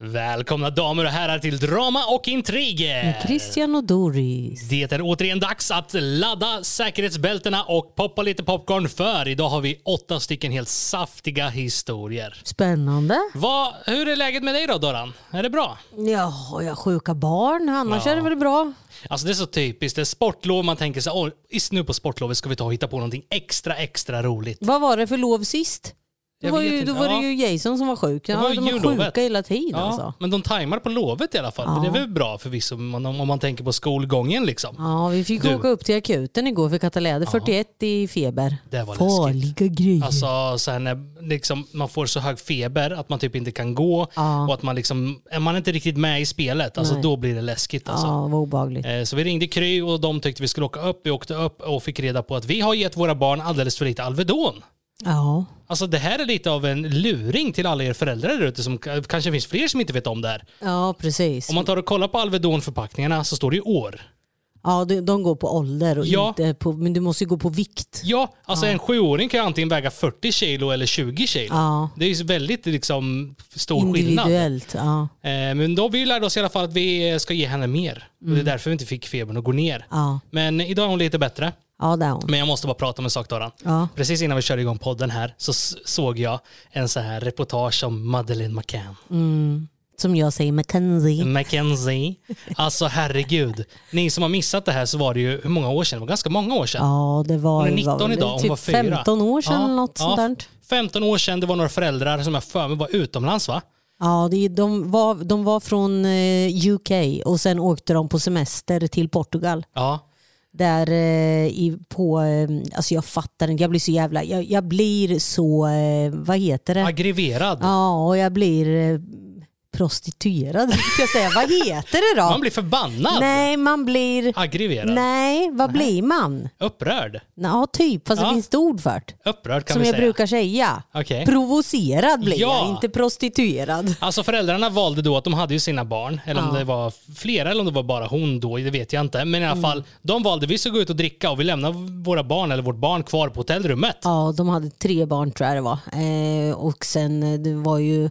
Välkomna damer och herrar till Drama och intriger! Christian och Doris. Det är återigen dags att ladda säkerhetsbältena och poppa lite popcorn för idag har vi åtta stycken helt saftiga historier. Spännande. Vad, hur är läget med dig då Doran? Är det bra? Ja, jag har sjuka barn. Annars Ja. är det väl bra. Alltså det är så typiskt, det är sportlov, man tänker så här, "Åh, is- nu på sportlovet ska vi ta och hitta på någonting extra extra roligt. Vad var det för lov sist? Då var, ju, då var Ja. det ju Jason som var sjuk. Ja, var de jullovet. sjuka hela tiden Ja, alltså. men de tajmar på lovet i alla fall. Ja. Det är väl bra förvisso om man, om man tänker på skolgången liksom. Ja, vi fick Du. åka upp till akuten igår för Katalä hade 41 i feber. Det var läskigt. Farliga grejer. Alltså så här när liksom, man får så hög feber att man typ inte kan gå Ja. och att man liksom, är man inte riktigt med i spelet, alltså Nej. då blir det läskigt alltså. Ja, vad obehagligt. Eh, Så vi ringde Kry och de tyckte vi skulle åka upp. Vi åkte upp och fick reda på att vi har gett våra barn alldeles för lite Alvedon. Ja. Alltså det här är lite av en luring till alla er föräldrar där ute som kanske finns fler som inte vet om det här. ja, precis. Om man tar och kollar på Alvedon-förpackningarna så står det ju år. Ja, de, de går på ålder och Ja. inte på, men du måste ju gå på vikt. Ja, alltså en sjuåring kan ju antingen väga 40 kilo eller 20 kilo. Ja. Det är ju väldigt liksom, stor skillnad. Individuellt. Ja. Eh, Men då vi lärde oss i alla fall att vi ska ge henne mer. Och det är därför vi inte fick febern att gå ner. Ja. Men idag är hon lite bättre. Ja, det är hon. Men jag måste bara prata om en sak Doran. Ja. Precis innan vi körde igång podden här så såg jag en så här reportage om Madeleine McCann. Som jag säger, Mackenzie. Mackenzie. Alltså herregud. Ni som har missat det här så var det ju, hur många år sedan? Det var ganska många år sedan. Ja, det var Hon är var 19 väl idag, hon typ var fyra. 15 år sedan eller något sånt där. 15 år sedan, det var några föräldrar som jag för mig var utomlands va? Ja, de, var, de var från eh, UK och sen åkte de på semester till Portugal. Ja. Där eh, i, på, eh, alltså jag fattar inte, jag blir så jävla, jag, jag blir så, eh, vad heter det? Aggravaterad. Ja, och jag blir prostituerad, jag säga. Vad heter det då? Man blir förbannad. Nej, man blir, Aggravaterad. nej, vad blir man? Upprörd. Ja, typ, fast Ja. det finns det ord för det. Upprörd kan Som vi jag säga. brukar säga. Okej. Provocerad blir Ja. jag, inte prostituerad. Alltså föräldrarna valde då att de hade ju sina barn, eller om Ja. det var flera eller om det var bara hon då, det vet jag inte. Men i alla Mm. fall, de valde vi ska gå ut och dricka och vi lämnar våra barn eller vårt barn kvar på hotellrummet. Ja, de hade tre barn tror jag det var. Eh, och sen eh, det var ju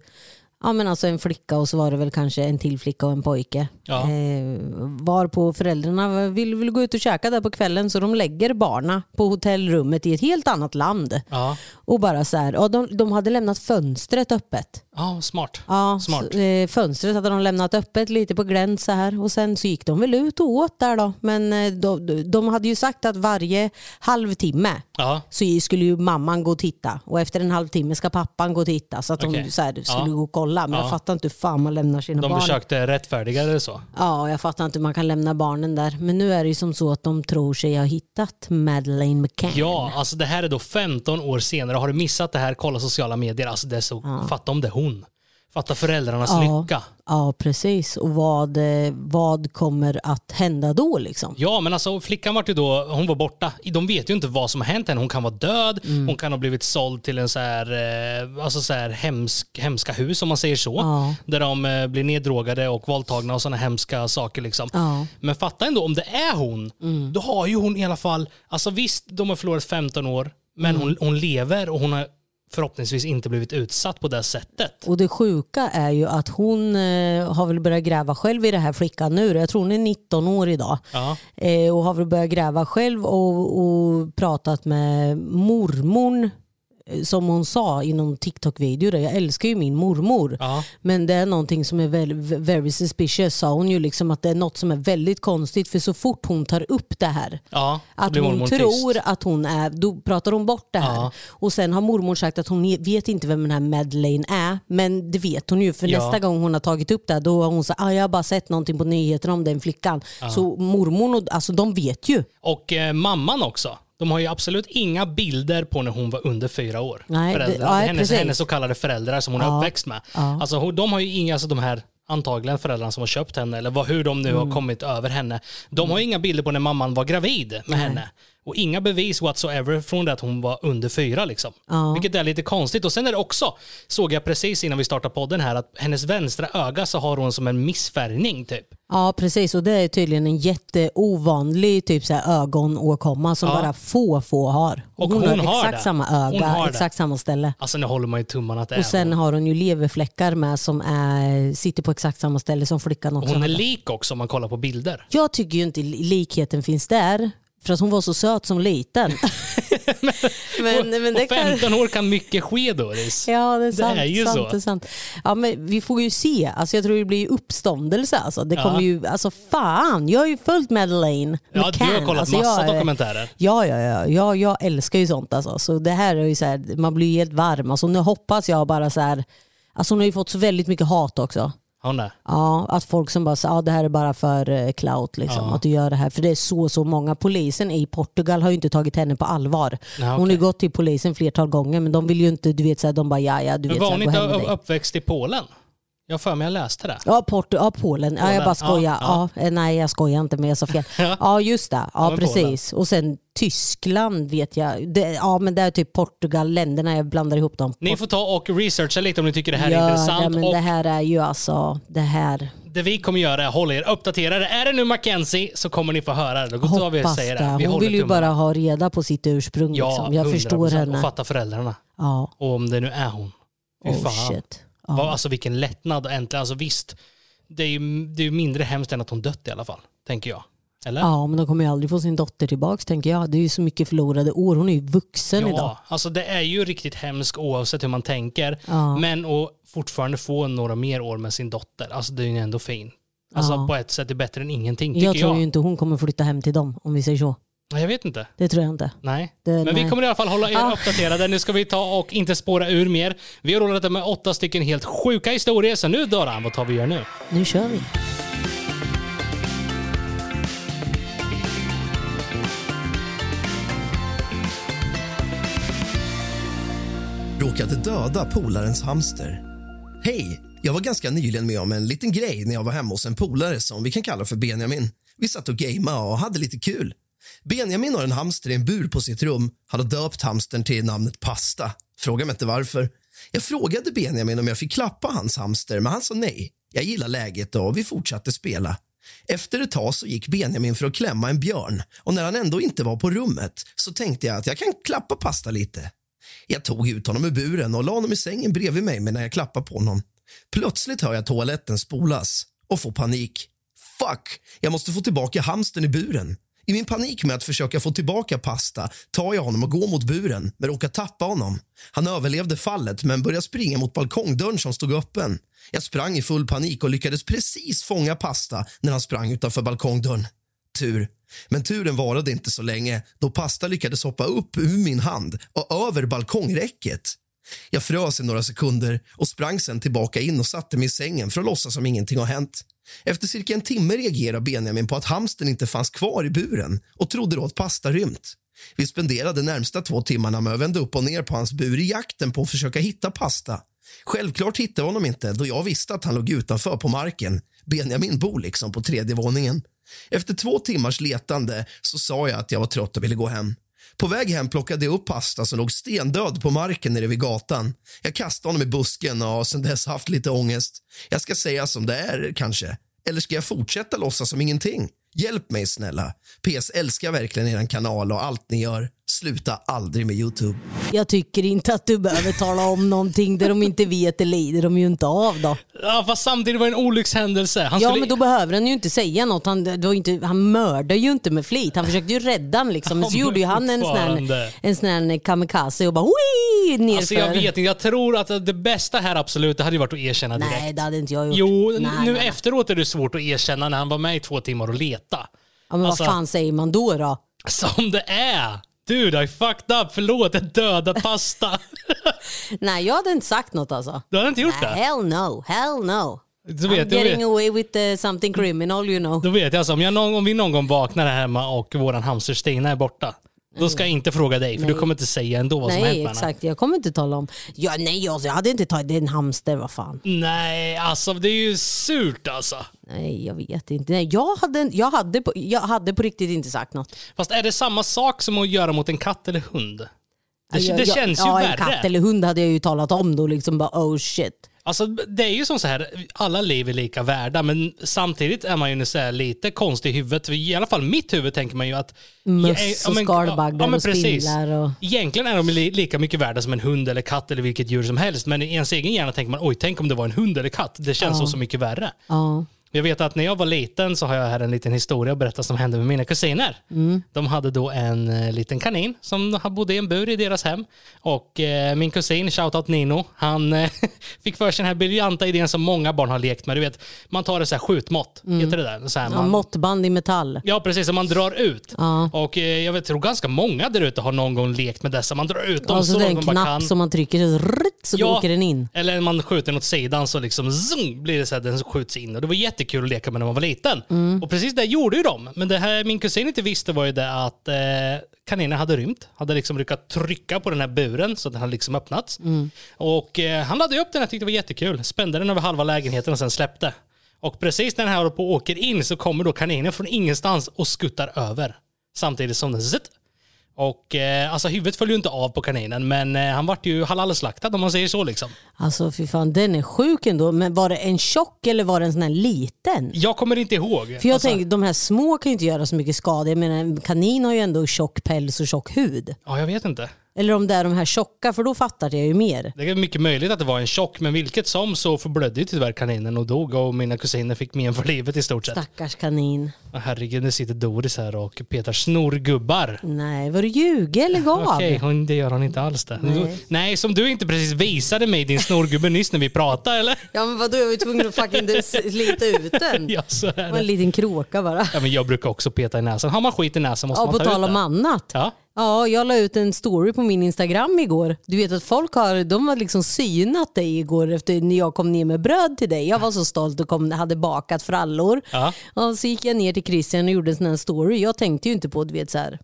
ja, men alltså en flicka och så var det väl kanske en till flicka och en pojke. Ja. Eh, var på föräldrarna vill, vill gå ut och käka där på kvällen så de lägger barna på hotellrummet i ett helt annat land. Ja, Och bara så här, ja, de, de hade lämnat fönstret öppet. Ja smart. Ja, Smart. Så, eh, fönstret hade de lämnat öppet lite på glänt så här och sen så gick de väl ut och åt där då. Men eh, de, de hade ju sagt att varje halvtimme Ja, så skulle ju mamman gå och titta och efter en halvtimme ska pappan gå och titta så att Okej. de så här, skulle Ja. gå och kolla. Men Ja. jag fattar inte hur fan man lämnar sina de barn. försökte rättfärdiga det så. Ja, jag fattar inte hur man kan lämna barnen där. Men nu är det ju som så att de tror sig ha hittat Madeleine McCann. Ja, alltså det här är då 15 år senare. Har du missat det här, kolla sociala medier. Alltså det är så, fatta om det är hon. Fatta föräldrarnas Ja. lycka. Ja, precis. Och vad, eh, vad kommer att hända då liksom? Ja, men alltså flickan var ju då, hon var borta. De vet ju inte vad som har hänt henne. Hon kan vara död, Mm. hon kan ha blivit såld till en så här, eh, alltså så här hemsk, hemska hus om man säger så. Ja. Där de eh, blir neddrogade och våldtagna och sådana hemska saker liksom. Ja. Men fatta ändå, om det är hon, Mm. då har ju hon i alla fall, alltså visst de har förlorat 15 år, men Mm. hon, hon lever och hon har förhoppningsvis inte blivit utsatt på det sättet. Och det sjuka är ju att hon eh, har väl börjat gräva själv i det här flickan nu. Jag tror hon är 19 år idag. Ja, Eh, och har väl börjat gräva själv och, och pratat med mormorn som hon sa i någon TikTok-video. Jag älskar ju min mormor. ja, Men det är någonting som är väl, very suspicious sa hon ju. Liksom att det är något som är väldigt konstigt för så fort hon tar upp det här ja. att hon tror tyst. att hon är, då pratar hon bort det här. Ja. Och sen har mormor sagt att hon vet inte vem den här Madeleine är. Men det vet hon ju för nästa gång hon har tagit upp det här, då har hon sagt ah, jag har bara sett någonting på nyheterna om den flickan. Så mormor, alltså de vet ju. Och eh, mamman också. De har ju absolut inga bilder på när hon var under fyra år. Nej, det- föräldrar. nej, hennes, precis. hennes så kallade föräldrar som hon är Ja. uppväxt med. Ja. Alltså, de har ju inga, alltså de här antagligen föräldrarna som har köpt henne eller vad, hur de nu Mm. har kommit över henne. De har ju inga bilder på när mamman var gravid med henne. Och inga bevis whatsoever från det att hon var under fyra. Liksom. Ja. Vilket är lite konstigt. Och sen är det också, såg jag precis innan vi startade podden här, att hennes vänstra öga så har hon som en missfärgning typ. Ja precis och det är tydligen en jätteovanlig typ så här ögonåkomma som Ja. bara få få har. Och hon, hon har har exakt det. samma öga, har det. exakt samma ställe. Alltså nu håller man ju tummarna att det Och sen hon. har hon ju leverfläckar med som är, sitter på exakt samma ställe som flickan också Hon är lik också om man kollar på bilder. Jag tycker ju inte li- likheten finns där. För att hon var så söt som liten. men, men det och kan... 15 år kan mycket ske Doris. Ja det är sant. är ju sant, så. Det är sant. Ja, men vi får ju se. Alltså, jag tror det blir uppståndelse. Alltså. Det Ja. kommer ju, alltså, fan, jag har ju följt Madeleine Ja, du McCann. har kollat Alltså, massa jag, är- dokumentärer. Ja, ja, ja. Jag, jag älskar ju sånt. Alltså. Så det här är ju så här, man blir ju helt varm. Alltså, nu hoppas jag bara så här, alltså, hon har ju fått så väldigt mycket hat också. Hon är. Ja, att folk som bara säger att det här är bara för eh, clout. Liksom, Ja. Att du gör det här. För det är så, så många. Polisen i Portugal har ju inte tagit henne på allvar. Ja, Hon har gått till polisen flertal gånger men de vill ju inte, du vet så här, de bara ja ja, du Men vet var så hon inte uppväxt i Polen? Jag för mig jag läste det. Ja, Port ja, Polen. Ja, Polen. jag bara skojar. Ja, Ja, eh, nej, jag skojar inte men jag sa fel. Ja. Ja, just det. Ja, Ja, precis. Och sen Tyskland vet jag. Det, ja, men det är typ Portugal, länderna, jag blandar ihop dem. Ni får ta och researcha lite om ni tycker det här är intressant. det, men och det här är ju alltså, det här. det vi kommer göra är att hålla er uppdaterade. Är det nu Mackenzie så kommer ni få höra det. Då tar vi säger det. det. Vi Hon vill ju tummarna. bara ha reda på sitt ursprung. Ja, liksom. Jag 100%. förstår henne. Och fatta föräldrarna. Ja. Och om det nu är hon. Fy Oh fan. shit. Vad- Alltså vilken lättnad äntligen. Alltså visst, det är ju det är mindre hemskt än att hon dött i alla fall. Tänker jag. Eller? Ja, men de kommer ju aldrig få sin dotter tillbaks tänker jag. Det är ju så mycket förlorade år. Hon är ju vuxen idag. Ja, alltså det är ju riktigt hemskt oavsett hur man tänker. Ja. Men att fortfarande få några mer år med sin dotter, alltså det är ju ändå fin. Alltså Ja. på ett sätt är det bättre än ingenting tycker Jag jag. tror ju inte hon kommer flytta hem till dem om vi säger så. Nej, Jag vet inte. Det tror jag inte. Nej. Det- Men vi nej. kommer i alla fall hålla er Ja. uppdaterade. Nu ska vi ta och inte spåra ur mer. Vi har rullat med åtta stycken helt sjuka historier. Så nu Dara, vad tar vi gör nu? Nu kör vi. råkade döda polarens hamster. Hej! Jag var ganska nyligen med om en liten grej när jag var hemma hos en polare som vi kan kalla för Benjamin. Vi satt och gamea och hade lite kul. Benjamin har en hamster i en bur på sitt rum. Han har döpt hamstern till namnet Pasta. Fråga mig inte varför. Jag frågade Benjamin om jag fick klappa hans hamster, men han sa nej. Jag gillar läget och vi fortsatte spela. Efter ett tag så gick Benjamin för att klämma en björn och när han ändå inte var på rummet så tänkte jag att jag kan klappa Pasta lite. Jag tog ut honom ur buren och la honom i sängen bredvid mig medan jag klappade på honom. Plötsligt hör jag toaletten spolas och får panik. Fuck! Jag måste få tillbaka hamstern i buren. I min panik med att försöka få tillbaka pasta tar jag honom och går mot buren, men råkar tappa honom. Han överlevde fallet, men började springa mot balkongdörren som stod öppen. Jag sprang i full panik och lyckades precis fånga pasta när han sprang utanför balkongdörren. Tur. Men turen varade inte så länge då pasta lyckades hoppa upp ur min hand och över balkongräcket. Jag frös i några sekunder och sprang sen tillbaka in och satte mig i sängen för att låtsas som ingenting har hänt. Efter cirka en timme reagerade Benjamin på att hamsten inte fanns kvar i buren och trodde då att pasta rymt. Vi spenderade närmsta två timmarna med att vända upp och ner på hans bur i jakten på att försöka hitta pasta. Självklart hittade jag honom inte då jag visste att han låg utanför på marken. Benjamin bor liksom på tredje våningen. Efter två timmars letande så sa jag att jag var trött och ville gå hem. På väg hem plockade jag upp pasta som låg stendöd på marken nere vid gatan. Jag kastade honom i busken och har sedan dess haft lite ångest. Jag ska säga som det är, kanske. Eller ska jag fortsätta låtsas som ingenting? Hjälp mig snälla. PS älskar verkligen er kanal och allt ni gör. Sluta aldrig med Youtube. Jag tycker inte att du behöver tala om någonting där de inte vet, det lider de ju inte av då. Ja, fast samtidigt var det en olyckshändelse. Han Ja skulle... men då behöver han ju inte säga något. Han, det var inte, han mördar ju inte med flit. Han försökte ju rädda han liksom. Men så gjorde ju han en sån, här, en sån här kamikaze och bara nerför. Alltså jag vet inte, jag tror att det bästa här absolut, det hade ju varit att erkänna direkt. Nej det hade inte jag gjort. Jo, nej, nu nej, nej. efteråt är det svårt att erkänna när han var med i två timmar och leta. Ja, men alltså- vad fan säger man då då? Som det är! Dude, I fucked up. Förlåt, jag dödade pasta. Nej jag hade inte sagt något alltså. Du hade inte gjort Nej, det? hell no, hell no. I'm vet, jag getting vet, away with uh, something criminal you know. då vet jag alltså, om, jag någon, om vi någon gång vaknar här hemma och våran hamster Stina är borta. Då ska jag inte fråga dig, för Nej. du kommer inte säga ändå vad som har hänt Nej med exakt, jag kommer inte tala om... Ja, nej alltså, jag hade inte tagit... En hamster, vad fan. Nej, alltså det är ju surt alltså. Nej jag vet inte. Nej, jag, hade, jag, hade på, jag hade på riktigt inte sagt något. Fast är det samma sak som att göra mot en katt eller hund? Det, jag, det jag, känns ju ja, värre. en katt eller hund hade jag ju talat om då. Liksom bara oh shit. Alltså, det är ju som så här, alla liv är lika värda, men samtidigt är man ju så lite konstig i huvudet. I alla fall mitt huvud tänker man ju att... Möss Ja, och skalbaggar ja, och spindlar. Och... Egentligen är de li- lika mycket värda som en hund eller katt eller vilket djur som helst. Men i ens egen hjärna tänker man, oj, tänk om det var en hund eller katt. Det känns så, så mycket värre. Ja. Jag vet att när jag var liten så har jag här en liten historia att berätta som hände med mina kusiner. Mm. De hade då en eh, liten kanin som bodde i en bur i deras hem. Och eh, min kusin, shoutout Nino, han eh, fick för sig den här briljanta idén som många barn har lekt med. Du vet, man tar ett så här skjutmått, heter det där? Så här, Mm. Ja, man, måttband i metall. Ja, precis. Som man drar ut. Ja. Och eh, jag vet, tror ganska många där ute har någon gång lekt med dessa. Man drar ut dem Och så så det är en man knapp kan. som man trycker så, Ja. åker den in. Eller man skjuter den åt sidan så liksom zoom, blir det så att den skjuts in. Och det var jättekul att leka med när man var liten. Mm. Och precis det gjorde ju de. Men det här min kusin inte visste var ju det att eh, kaninen hade rymt. Hade liksom lyckats trycka på den här buren så att den hade liksom öppnats. Mm. Och eh, han laddade upp den och tyckte det var jättekul. Spände den över halva lägenheten och sen släppte. Och precis när den här håller på åker in så kommer då kaninen från ingenstans och skuttar över. Samtidigt som den zitt, och eh, alltså huvudet föll ju inte av på kaninen men eh, han vart ju halalslaktad om man säger så liksom. Alltså fy fan, den är sjuk ändå. Men var det en tjock eller var det en sån här liten? Jag kommer inte ihåg. För jag Alltså, tänker, de här små kan ju inte göra så mycket skada. Jag menar, en kanin har ju ändå tjock päls och tjock hud. Ja, jag vet inte. Eller om det är de här tjocka, för då fattar jag ju mer. Det är mycket möjligt att det var en tjock, men vilket som så förblödde ju tyvärr kaninen och dog och mina kusiner fick men för livet i stort sett. Stackars kanin. Herregud, nu sitter Doris här och petar snorgubbar. Nej, var du ljuger? Lägg av. Okej, hon, det gör hon inte alls det. Nej. Nej. Som du inte precis visade mig din snorgubbe nyss när vi pratade, eller? Ja men vadå, jag var ju tvungen att fucking slita ut den. Ja, så är Det var en det. liten kråka bara. Ja, men jag brukar också peta i näsan. Har man skit i näsan måste Ja, man på ta ut tal om det. annat. Ja. Ja, jag la ut en story på min Instagram igår. Du vet att folk har, de har liksom synat dig igår efter när jag kom ner med bröd till dig. Jag var så stolt och kom, hade bakat frallor. Ja. Och så gick jag ner till Christian och gjorde en sån här story. Jag tänkte ju inte på du vet, så här,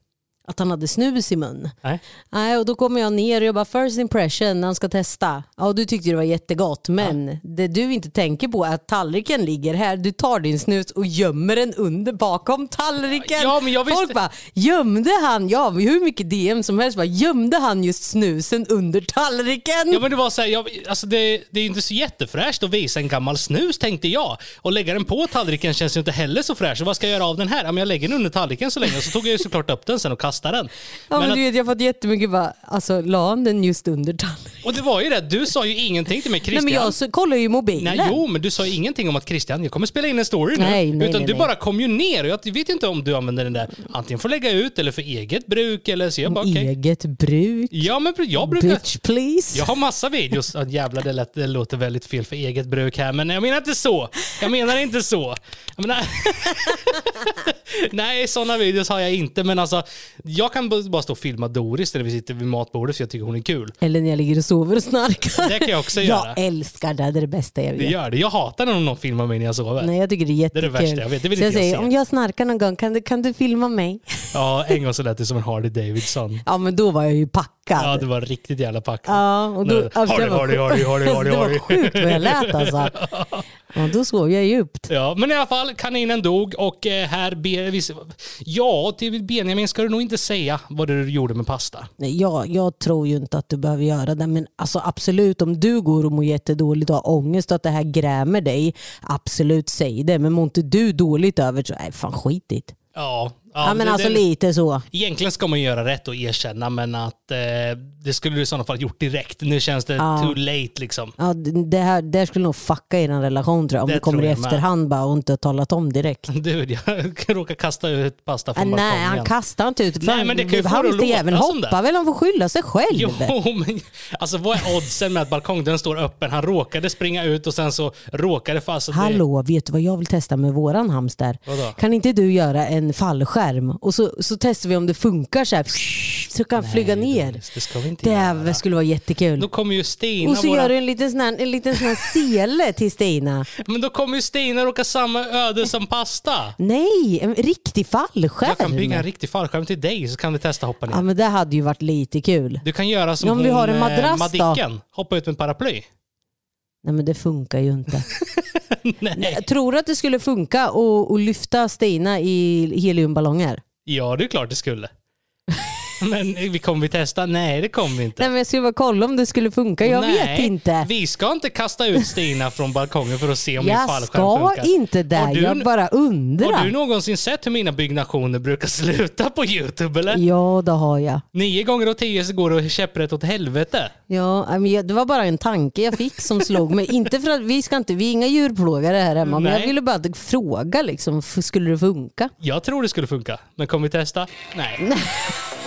att han hade snus i mun. Nej. Nej, och då kommer jag ner och jag bara first impression när han ska testa. Ja, du tyckte det var jättegott men det du inte tänker på är att tallriken ligger här. Du tar din snus och gömmer den under bakom tallriken. Ja, men jag visste- Folk bara, gömde han, ja hur mycket DM som helst, bara, gömde han just snusen under tallriken? Ja men det var så här, jag, alltså det, det är inte så jättefräscht att visa en gammal snus tänkte jag. Och lägga den på tallriken känns ju inte heller så fräscht. Så vad ska jag göra av den här? Ja, men jag lägger den under tallriken så länge så tog jag ju såklart upp den sen och kastade den. Ja, men Men du vet, jag har fått jättemycket bara, alltså la han den just under tallriken? och det var ju det, du sa ju ingenting till mig Nej Christian. men jag så, kollar ju mobilen. Nej, jo, men du sa ju ingenting om att Christian, jag kommer spela in en story nu. Nej, nej, Utan nej, du nej. bara kom ju ner och jag vet inte om du använder den där antingen för att lägga ut eller för eget bruk eller så jag bara okej. Eget bruk. Ja men jag brukar... Bitch please. Jag har massa videos. Jävlar, det, lät, det låter väldigt fel för eget bruk här, men jag menar inte så. Jag menar inte så. Menar... Nej, sådana videos har jag inte, men alltså jag kan bara stå och filma Doris när vi sitter vid matbordet för jag tycker hon är kul. Eller när jag ligger och sover och snarkar. Det kan jag också göra. Jag älskar det, det är det bästa jag Det vet. gör det. Jag hatar när någon filmar mig när jag sover. Nej, jag tycker det är Det är jättekul. det värsta jag vet. Det vill så jag säger, se. om jag snarkar någon gång, kan du, kan du filma mig? Ja, en gång så lät det som en Harley Davidson. Ja, men då var jag ju packad. Ja, det var riktigt jävla packad. Ja, och då, alltså, Harley, det Harley, Harley, Harley, Harley, Det var sjukt vad jag lät alltså. Ja, då sov jag djupt. Ja, men i alla fall, kaninen dog och eh, här ber vi... Ja, till Benjamin ska du nog inte säga vad du gjorde med pasta. Nej, jag, jag tror ju inte att du behöver göra det, men alltså absolut om du går och mår jättedåligt och har ångest och att det här grämer dig, absolut säg det. Men mår inte du dåligt över så, nej fan skitigt. Ja, Ja, men det- alltså det- lite så. Egentligen ska man göra rätt och erkänna, men att eh, det skulle du i sådana fall gjort direkt. Nu känns det Ja. too late liksom. Ja, det här det skulle nog fucka er relation tror jag. Om Det du kommer i med. efterhand bara och inte har talat om direkt. Du, jag råkar kasta ut pasta Äh, från nej, han balkongen. kastar inte ut. Nej, men det kan ju Hamsterjäveln låta som hoppar väl, han får skylla sig själv. Jo, men alltså vad är oddsen med att balkongdörren står öppen? Han råkade springa ut och sen så råkade fast... att det- Hallå, vet du vad jag vill testa med våran hamster? Vadå? Kan inte du göra en fallskärm och så, så testar vi om det funkar så här. så kan flyga ner. Det ska vi inte Det göra. skulle vara jättekul. Då kommer ju Stina, Och så våra... gör du en liten, sån här, en liten sån sele till Stina. men då kommer ju Stina råka samma öde som pasta. Nej, en riktig fallskärm. Jag kan bygga en riktig fallskärm till dig så kan vi testa hoppa ner. Ja men det hade ju varit lite kul. Du kan göra som om vi hon, har en eh, madrass då? Madicken. Hoppa ut med en paraply. Nej men det funkar ju inte. Nej. Jag tror att det skulle funka att, att lyfta Stina i heliumballonger? Ja, det är klart det skulle. Men vi kommer vi testa? Nej, det kommer vi inte. Nej men jag skulle bara kolla om det skulle funka. Jag Nej, vet inte. Vi ska inte kasta ut Stina från balkongen för att se om min Jag fallskärm ska funkar. inte det. Du- Jag bara undrar. Har du någonsin sett hur mina byggnationer brukar sluta på Youtube eller? Ja det har jag. Nio gånger av tio så går det käpprätt åt helvete. Ja, men jag- det var bara en tanke jag fick som slog mig. Inte för att vi ska inte, vi är inga djurplågare här hemma, men Nej. jag ville bara fråga liksom, skulle det funka? Jag tror det skulle funka, men kommer vi testa? Nej.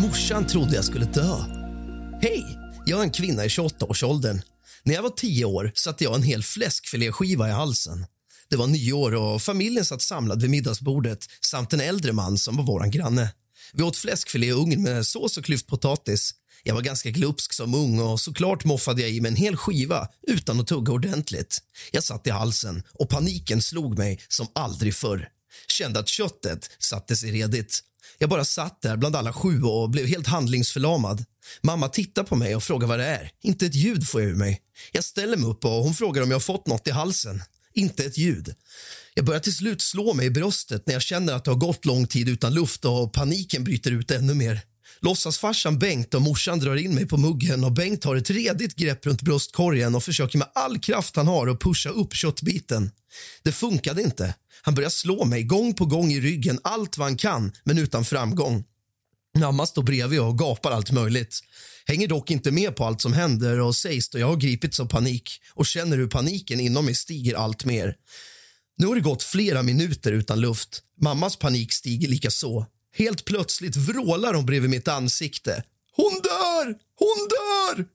Morsan trodde jag skulle dö. Hej! Jag är en kvinna i 28-årsåldern. När jag var 10 år satte jag en hel fläskfiléskiva i halsen. Det var nyår och familjen satt samlad vid middagsbordet samt en äldre man som var vår granne. Vi åt fläskfilé i ugn med sås och klyftpotatis. Jag var ganska glupsk som ung och såklart moffade jag i mig en hel skiva utan att tugga ordentligt. Jag satt i halsen och paniken slog mig som aldrig förr. Kände att köttet satte sig redigt. Jag bara satt där bland alla sju och blev helt handlingsförlamad. Mamma tittar på mig och frågar vad det är. Inte ett ljud får jag ur mig. Jag ställer mig upp och hon frågar om jag har fått något i halsen. Inte ett ljud. Jag börjar till slut slå mig i bröstet när jag känner att det har gått lång tid utan luft och paniken bryter ut ännu mer. Låtsasfarsan Bengt och morsan drar in mig på muggen och Bengt har ett redigt grepp runt bröstkorgen och försöker med all kraft han har att pusha upp köttbiten. Det funkade inte. Han börjar slå mig gång på gång i ryggen allt vad han kan, men utan framgång. Mamma står bredvid och gapar allt möjligt. Hänger dock inte med på allt som händer och sägs då jag har gripits av panik och känner hur paniken inom mig stiger allt mer. Nu har det gått flera minuter utan luft. Mammas panik stiger lika så. Helt plötsligt vrålar hon bredvid mitt ansikte. Hon dör! Hon dör!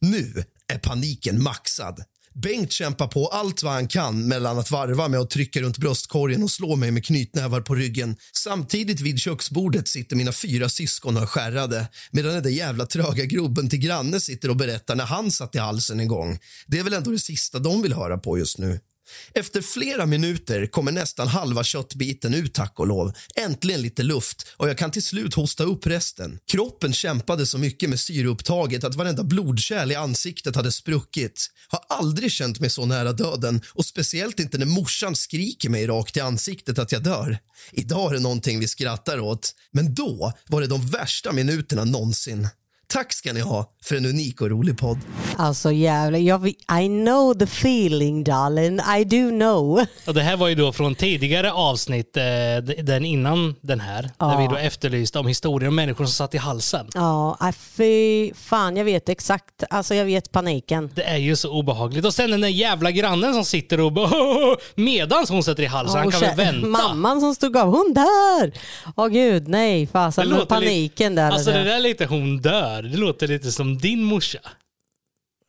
Nu är paniken maxad. Bengt kämpar på allt vad han kan mellan att varva med att trycka runt bröstkorgen och slå mig med knytnävar på ryggen. Samtidigt vid köksbordet sitter mina fyra syskon och är skärrade medan den där jävla tröga grubben till granne sitter och berättar när han satt i halsen en gång. Det är väl ändå det sista de vill höra på just nu. Efter flera minuter kommer nästan halva köttbiten ut, tack och lov. Äntligen lite luft och jag kan till slut hosta upp resten. Kroppen kämpade så mycket med syreupptaget att varenda blodkärl i ansiktet hade spruckit. Har aldrig känt mig så nära döden och speciellt inte när morsan skriker mig rakt i ansiktet att jag dör. Idag är det någonting vi skrattar åt, men då var det de värsta minuterna någonsin. Tack ska ni ha för en unik och rolig podd. Alltså jävlar, jag, I know the feeling darling, I do know. Och det här var ju då från tidigare avsnitt, eh, den innan den här, där Ja. vi då efterlyste om historier om människor som satt i halsen. Ja, fy fan jag vet exakt, alltså jag vet paniken. Det är ju så obehagligt. Och sen den där jävla grannen som sitter och bara medans hon sätter i halsen, han och kan väl vänta. Mamman som stod av, hon dör! Åh gud, nej fasen, paniken lite, där. Alltså det där är lite hon dör. Det låter lite som din morsa.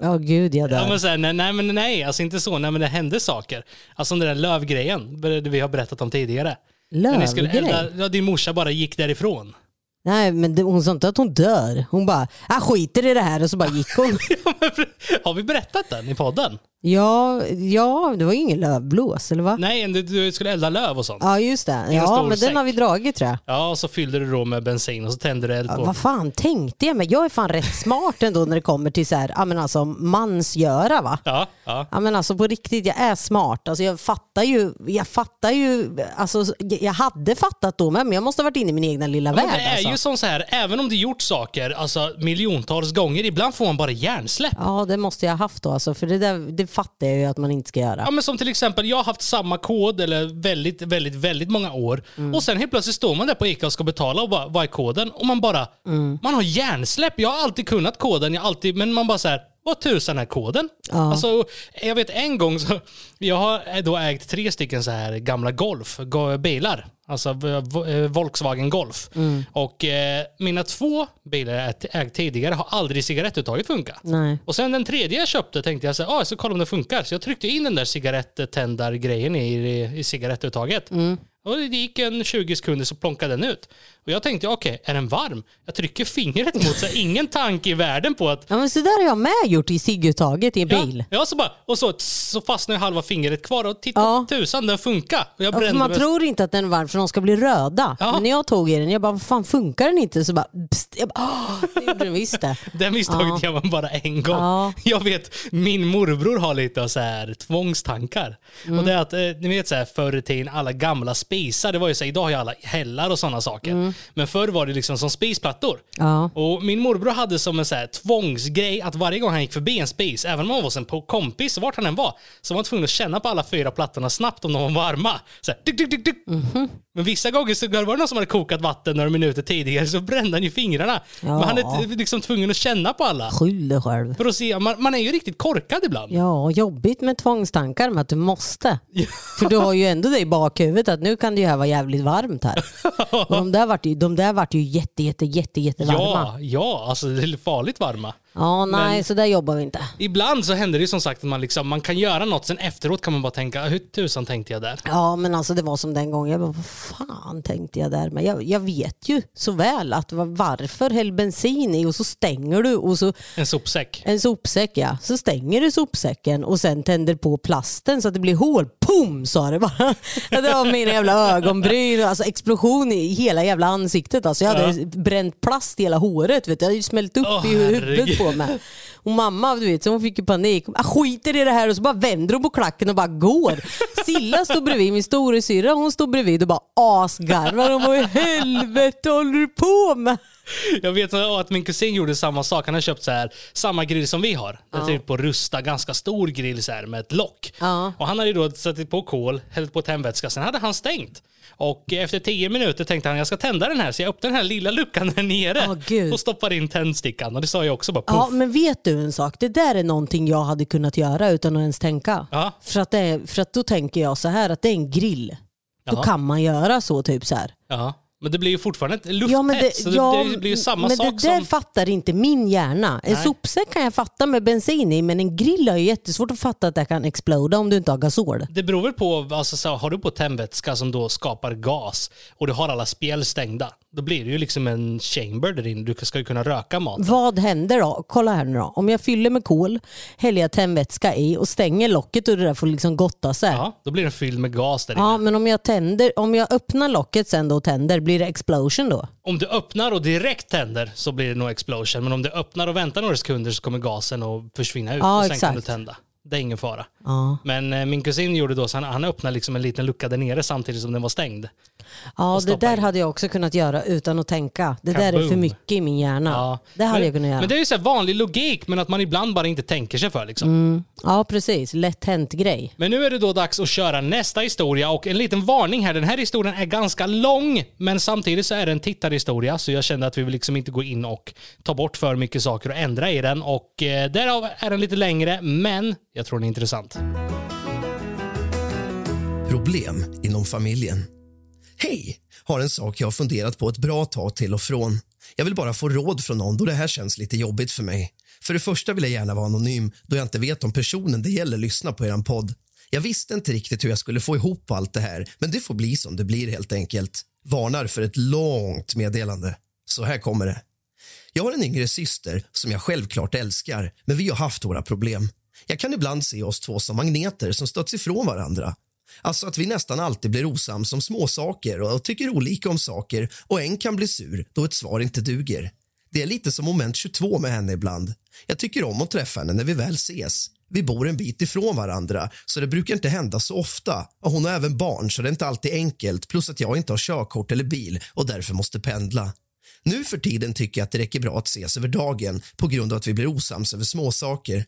Åh gud jag dör. Ja, men så här, nej, nej, men nej, alltså inte så. Nej, men det hände saker. Alltså den där lövgrejen, det vi har berättat om tidigare. Lövgrej? elda- Ja, din morsa bara gick därifrån. Nej men det, hon sa inte att hon dör. Hon bara, jag skiter i det här och så bara gick hon. har vi berättat den i podden? Ja, ja, det var ju ingen lövblås eller va? Nej, du, du skulle elda löv och sånt. Ja just det. en Ja stor men den säck. har vi dragit tror jag. Ja, och så fyllde du då med bensin och så tände du eld Ja, på. vad fan tänkte jag? Men jag är fan rätt smart ändå när det kommer till så här, ja men alltså mansgöra va? Ja, ja. Ja men alltså på riktigt, jag är smart. Alltså jag fattar ju, jag fattar ju, alltså jag hade fattat då med, men jag måste ha varit inne i min egna lilla Men värld. alltså. Ju som så här, även om du gjort saker alltså, miljontals gånger, ibland får man bara hjärnsläpp. Ja det måste jag ha haft då alltså, för det, där, det fattar jag ju att man inte ska göra. Ja, men som till exempel, jag har haft samma kod eller väldigt, väldigt, väldigt många år. Mm. Och sen helt plötsligt står man där på Ica och ska betala och bara, vad är koden? Och man bara, Mm. man har hjärnsläpp. Jag har alltid kunnat koden, jag alltid, men man bara så här, vad tusan är koden? Alltså, jag vet en gång så, jag har då ägt tre stycken så här gamla Golf, go- bilar. Alltså v- Volkswagen Golf. Mm. Och eh, mina två bilar jag ägt tidigare har aldrig cigarettuttaget funkat. Nej. Och sen den tredje jag köpte tänkte jag så här, ah, jag ska kolla om det funkar. Så jag tryckte in den där cigarettändargrejen i, i, cigarettuttaget. Och det gick en 20 sekunder så plonkade den ut. Och jag tänkte, okej, är den varm? Jag trycker fingret mot så ingen tanke i världen på att Ja men så där har jag med gjort i cigguttaget i en Ja, bil. ja så bara, och så, så fastnade halva fingret kvar och titta, Ja. tusan den funkar. Och jag Ja, man mig- tror inte att den är varm för de ska bli röda. Ja. Men när jag tog i den, jag bara, vad fan funkar den inte? Så bara, pst, jag bara, "Åh, det gjorde den visst det. Det misstaget gör man bara en gång. Ja. Jag vet, min morbror har lite av så här tvångstankar. Mm. Och det är att, eh, ni vet så här, förr i tiden, alla gamla spisar, det var ju så här, idag har ju alla hällar och sådana saker. Men förr var det liksom som spisplattor. Mm. Ja. Och min morbror hade som en så här tvångsgrej att varje gång han gick förbi en spis, även om han var en kompis, vart han än var, så var han tvungen att känna på alla fyra plattorna snabbt om de var varma. Så här, dyk, dyk, dyk, dyk. Mhm. Men vissa gånger så var det någon som hade kokat vatten några minuter tidigare så brände han ju fingrarna. Men han är liksom tvungen att känna på alla. Skyll dig själv. För att se, man, man är ju riktigt korkad ibland. Ja, jobbigt med tvångstankar med att du måste. För du har ju ändå det i bakhuvudet att nu kan det ju här vara jävligt varmt här. Och de där vart ju, de där vart ju jätte, jätte, jätte, jätte varma. Ja, ja, alltså det är farligt varma. Ja, nej, Men- så där jobbar vi inte. Ibland så händer det ju som sagt att man, liksom, man kan göra något, sen efteråt kan man bara tänka, hur tusan tänkte jag där? Ja, men alltså det var som den gången. Jag bara, vad fan tänkte jag där? Men jag, jag vet ju så väl att va- varför häll bensin i och så stänger du och så En sopsäck. en sopsäck ja. Så stänger du sopsäcken och sen tänder på plasten så att det blir hål. Pum sa det bara. Det var mina jävla ögonbryn. Alltså explosion i hela jävla ansiktet. Alltså jag hade bränt plast i hela håret. Vet du. Jag hade ju smält upp Åh, i huvudet herregud. På mig. Och mamma du vet, så hon fick ju panik. Jag skiter i det här och så bara vänder hon på klacken och bara går. Silla stod bredvid, min storasyrra hon stod bredvid och bara asgarvar. Hon bara, helvete håller du på med? Jag vet att min kusin gjorde samma sak. Han har köpt så här, samma grill som vi har. Det är typ på Rusta, ganska stor grill så här, med ett lock. Ja. Och han hade ju då satt på kol, hällt på tändvätska, sen hade han stängt. Och efter tio minuter tänkte han jag ska tända den här, så jag öppnade den här lilla luckan där nere Åh, Gud. och stoppar in tändstickan. Och det sa jag också bara puff. Ja, men vet du en sak? Det där är någonting jag hade kunnat göra utan att ens tänka. Ja. För, att det är, för att då tänker jag så här att det är en grill. Då kan man göra så typ så här. Ja. Men det blir ju fortfarande ett lufttätt, Ja, men det, så ja, det, det blir ju samma men sak det där som... fattar inte min hjärna. En Nej. sopsäck kan jag fatta med bensin i men en grill har ju jättesvårt att fatta att det kan exploda om du inte har gasol. Det beror väl på, alltså, så har du på tändvätska som då skapar gas och du har alla spjäll stängda, då blir det ju liksom en chamber där inne. Du ska ju kunna röka mat. Vad händer då? Kolla här nu då. Om jag fyller med kol, häller jag tändvätska i och stänger locket och det där får liksom gotta sig. Ja, då blir den fylld med gas där inne. Ja, men om jag, tänder, om jag öppnar locket sen då och tänder, blir det explosion då? Om du öppnar och direkt tänder så blir det nog explosion. Men om du öppnar och väntar några sekunder så kommer gasen att försvinna ut Ja, och sen kan du exakt. tända. Det är ingen fara. Ja. Men eh, min kusin gjorde då så han, han öppnade liksom en liten lucka där nere samtidigt som den var stängd. Ja, det där in. hade jag också kunnat göra utan att tänka. Det där är för Kaboom. mycket i min hjärna. Ja. Det hade men, jag kunnat göra. Men det är ju så vanlig logik men att man ibland bara inte tänker sig för liksom. Mm. Ja, precis. Lätt hänt grej. Men nu är det då dags att köra nästa historia och en liten varning här. Den här historien är ganska lång men samtidigt så är det en tittarhistoria så jag kände att vi vill liksom inte gå in och ta bort för mycket saker och ändra i den och eh, därav är den lite längre men jag tror den är intressant. Problem inom familjen. Hej! Har en sak jag har funderat på ett bra tag till och från. Jag vill bara få råd från någon då det här känns lite jobbigt för mig. För det första vill jag gärna vara anonym då jag inte vet om personen det gäller lyssnar på eran podd. Jag visste inte riktigt hur jag skulle få ihop allt det här, men det får bli som det blir helt enkelt. Varnar för ett långt meddelande. Så här kommer det. Jag har en yngre syster som jag självklart älskar, men vi har haft våra problem. Jag kan ibland se oss två som magneter som stöts ifrån varandra. Alltså att vi nästan alltid blir osams om småsaker och tycker olika om saker och en kan bli sur då ett svar inte duger. Det är lite som moment 22 med henne ibland. Jag tycker om att träffa henne när vi väl ses. Vi bor en bit ifrån varandra, så det brukar inte hända så ofta. Och hon har även barn, så det är inte alltid enkelt. Plus att jag inte har körkort eller bil och därför måste pendla. Nu för tiden tycker jag att det räcker bra att ses över dagen på grund av att vi blir osams över småsaker.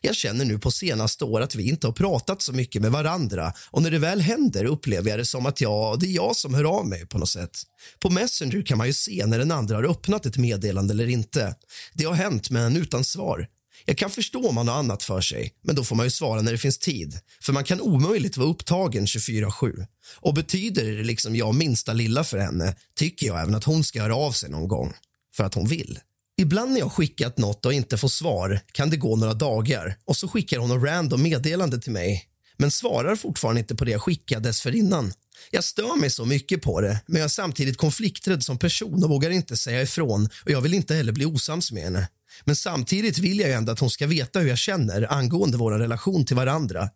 Jag känner nu på senaste år att vi inte har pratat så mycket med varandra och när det väl händer upplever jag det som att jag, det är jag som hör av mig på något sätt. På Messenger kan man ju se när den andra har öppnat ett meddelande eller inte. Det har hänt, men utan svar. Jag kan förstå om man har annat för sig, men då får man ju svara när det finns tid. För man kan omöjligt vara upptagen 24-7. Och betyder det liksom jag minsta lilla för henne tycker jag även att hon ska höra av sig någon gång. För att hon vill. Ibland när jag skickat något och inte får svar kan det gå några dagar och så skickar hon en random meddelande till mig men svarar fortfarande inte på det jag skickade dessförinnan. Jag stör mig så mycket på det, men jag är samtidigt konflikträdd som person och vågar inte säga ifrån och jag vill inte heller bli osams med henne. Men samtidigt vill jag ändå att hon ska veta hur jag känner angående vår relation till varandra.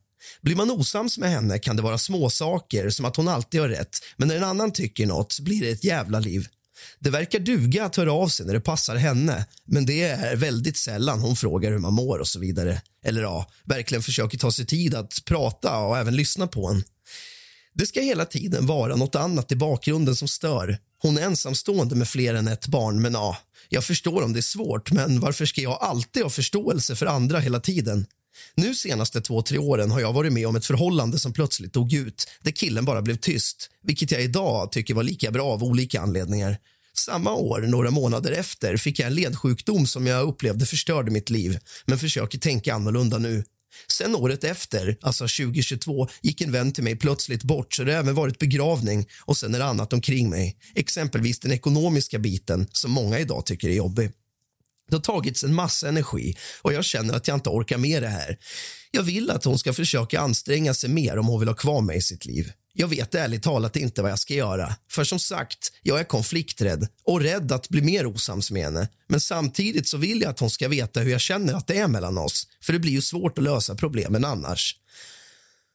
Blir man osams med henne kan det vara småsaker, som att hon alltid har rätt, men när en annan tycker något blir det ett jävla liv. Det verkar duga att höra av sig när det passar henne men det är väldigt sällan hon frågar hur man mår och så vidare. Eller ja, verkligen försöker ta sig tid att prata och även lyssna på en. Det ska hela tiden vara något annat i bakgrunden som stör. Hon är ensamstående med fler än ett barn, men ja, jag förstår om det är svårt, men varför ska jag alltid ha förståelse för andra hela tiden? Nu senaste två, tre åren har jag varit med om ett förhållande som plötsligt dog ut, där killen bara blev tyst, vilket jag idag tycker var lika bra av olika anledningar. Samma år, några månader efter, fick jag en ledsjukdom som jag upplevde förstörde mitt liv, men försöker tänka annorlunda nu. Sen året efter, alltså 2022, gick en vän till mig plötsligt bort så det har även varit begravning och sen är det annat omkring mig. Exempelvis den ekonomiska biten som många idag tycker är jobbig. Det har tagits en massa energi och jag känner att jag inte orkar med det här. Jag vill att hon ska försöka anstränga sig mer om hon vill ha kvar mig i sitt liv. Jag vet ärligt talat inte vad jag ska göra. För som sagt, jag är konflikträdd och rädd att bli mer osams med henne. Men samtidigt så vill jag att hon ska veta hur jag känner att det är mellan oss. För det blir ju svårt att lösa problemen annars.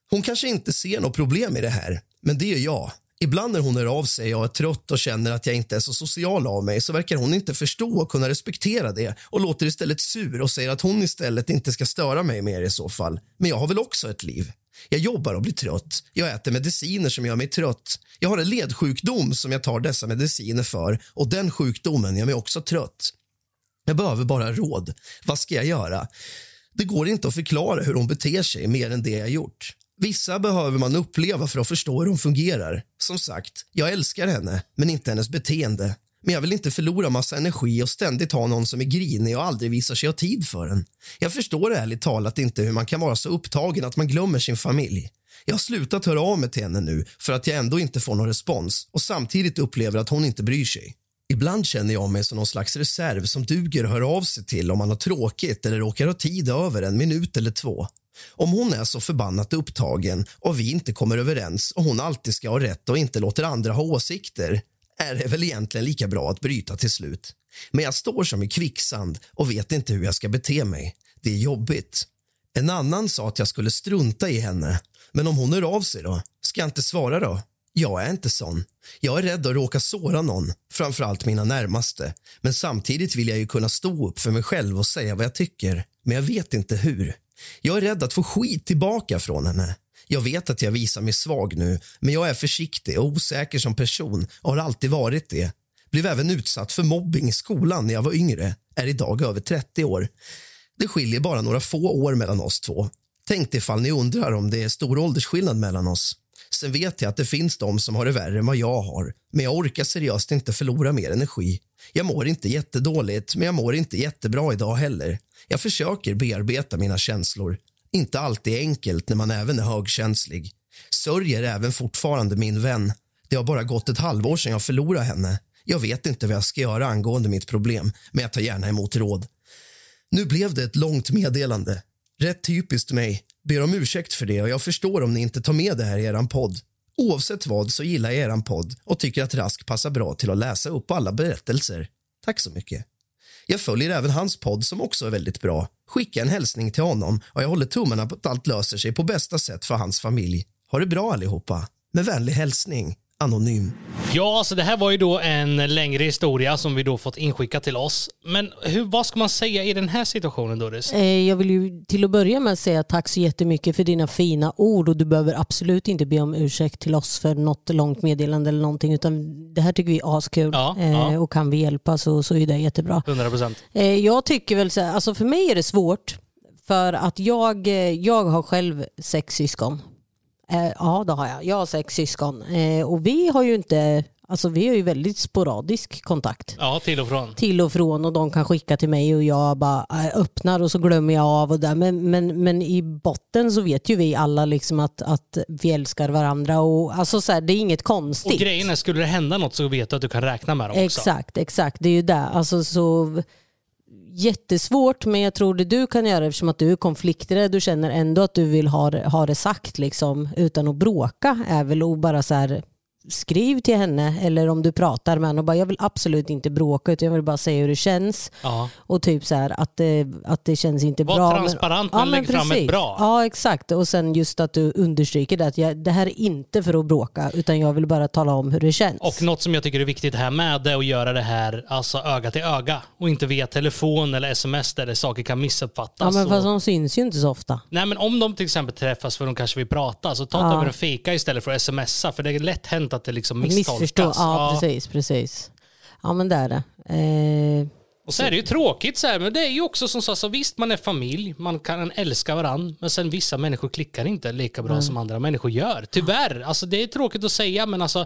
Hon kanske inte ser något problem i det här, men det gör jag. Ibland när hon hör av sig och är trött och känner att jag inte är så social av mig så verkar hon inte förstå och kunna respektera det och låter istället sur och säger att hon istället inte ska störa mig mer i så fall. Men jag har väl också ett liv. Jag jobbar och blir trött. Jag äter mediciner som gör mig trött. Jag har en ledsjukdom som jag tar dessa mediciner för och den sjukdomen gör mig också trött. Jag behöver bara råd. Vad ska jag göra? Det går inte att förklara hur hon beter sig mer än det jag gjort. Vissa behöver man uppleva för att förstå hur hon fungerar. Som sagt, jag älskar henne, men inte hennes beteende. Men jag vill inte förlora massa energi och ständigt ha någon som är grinig och aldrig visar sig ha tid för en. Jag förstår ärligt talat inte hur man kan vara så upptagen att man glömmer sin familj. Jag har slutat höra av mig till henne nu för att jag ändå inte får någon respons och samtidigt upplever att hon inte bryr sig. Ibland känner jag mig som någon slags reserv som duger att höra av sig till om man har tråkigt eller råkar ha tid över en minut eller två. Om hon är så förbannat upptagen och vi inte kommer överens och hon alltid ska ha rätt och inte låter andra ha åsikter är det väl egentligen lika bra att bryta till slut. Men jag står som i kvicksand och vet inte hur jag ska bete mig. Det är jobbigt. En annan sa att jag skulle strunta i henne. Men om hon hör av sig då? Ska jag inte svara då? Jag är inte sån. Jag är rädd att råka såra någon, framförallt mina närmaste. Men samtidigt vill jag ju kunna stå upp för mig själv och säga vad jag tycker. Men jag vet inte hur. Jag är rädd att få skit tillbaka från henne. Jag vet att jag visar mig svag nu, men jag är försiktig och osäker som person och har alltid varit det. Blev även utsatt för mobbing i skolan när jag var yngre. Är idag över 30 år. Det skiljer bara några få år mellan oss två. Tänk ifall ni undrar om det är stor åldersskillnad mellan oss. Sen vet jag att det finns de som har det värre än vad jag har. Men jag orkar seriöst inte förlora mer energi. Jag mår inte jättedåligt, men jag mår inte jättebra idag heller. Jag försöker bearbeta mina känslor. Inte alltid enkelt när man även är högkänslig. Sörjer även fortfarande min vän. Det har bara gått ett halvår sedan jag förlorade henne. Jag vet inte vad jag ska göra angående mitt problem, men jag tar gärna emot råd. Nu blev det ett långt meddelande. Rätt typiskt mig. Ber om ursäkt för det och jag förstår om ni inte tar med det här i er podd. Oavsett vad så gillar jag er podd och tycker att Rask passar bra till att läsa upp alla berättelser. Tack så mycket. Jag följer även hans podd som också är väldigt bra. Skicka en hälsning till honom och jag håller tummarna på att allt löser sig på bästa sätt för hans familj. Ha det bra allihopa. Med vänlig hälsning, Anonym. Ja, så det här var ju då en längre historia som vi då fått inskickat till oss. Men hur, vad ska man säga i den här situationen Doris? Eh, Jag vill ju till att börja med säga tack så jättemycket för dina fina ord och du behöver absolut inte be om ursäkt till oss för något långt meddelande eller någonting utan det här tycker vi är askul Ja, Eh, ja. och kan vi hjälpa så, så är det jättebra. 100 procent. Eh, Jag tycker väl så här, alltså för mig är det svårt för att jag, eh, jag har själv sex syskon. Eh, Ja, det har jag. Jag har sex syskon Eh, och vi har ju inte, alltså vi har ju väldigt sporadisk kontakt Ja, till och från. till och från och de kan skicka till mig och jag bara äh, öppnar och så glömmer jag av och där. Men, men, men i botten så vet ju vi alla liksom att, att vi älskar varandra och alltså så här, det är inget konstigt. Och grejen är, skulle det hända något så vet du att du kan räkna med dem också. Exakt, exakt. Det är ju det. Alltså, så, jättesvårt men jag tror det du kan göra eftersom att du är konflikträdd du känner ändå att du vill ha, det- ha det sagt liksom, utan att bråka är väl att bara så här, skriv till henne eller om du pratar med henne och bara jag vill absolut inte bråka utan jag vill bara säga hur det känns Ja. och typ så här att det, att det känns inte Var bra. transparent, men lägg fram ett bra. Ja exakt och sen just att du understryker det att jag, det här är inte för att bråka utan jag vill bara tala om hur det känns. Och något som jag tycker är viktigt här med det är att göra det här alltså öga till öga och inte via telefon eller sms där det saker kan missuppfattas. ja men fast och... de syns ju inte så ofta. Nej men om de till exempel träffas för de kanske vill prata så ta Ja. över en fika istället för att smsa för det är lätt hänt att det liksom misstolkas. Missförstå. Ja, precis, precis. Ja men det är det. Eh, Och så är det ju tråkigt så här, men det är ju också som så, så visst man är familj, man kan älska varandra, men sen vissa människor klickar inte lika bra som andra människor gör. Tyvärr, alltså det är tråkigt att säga men alltså,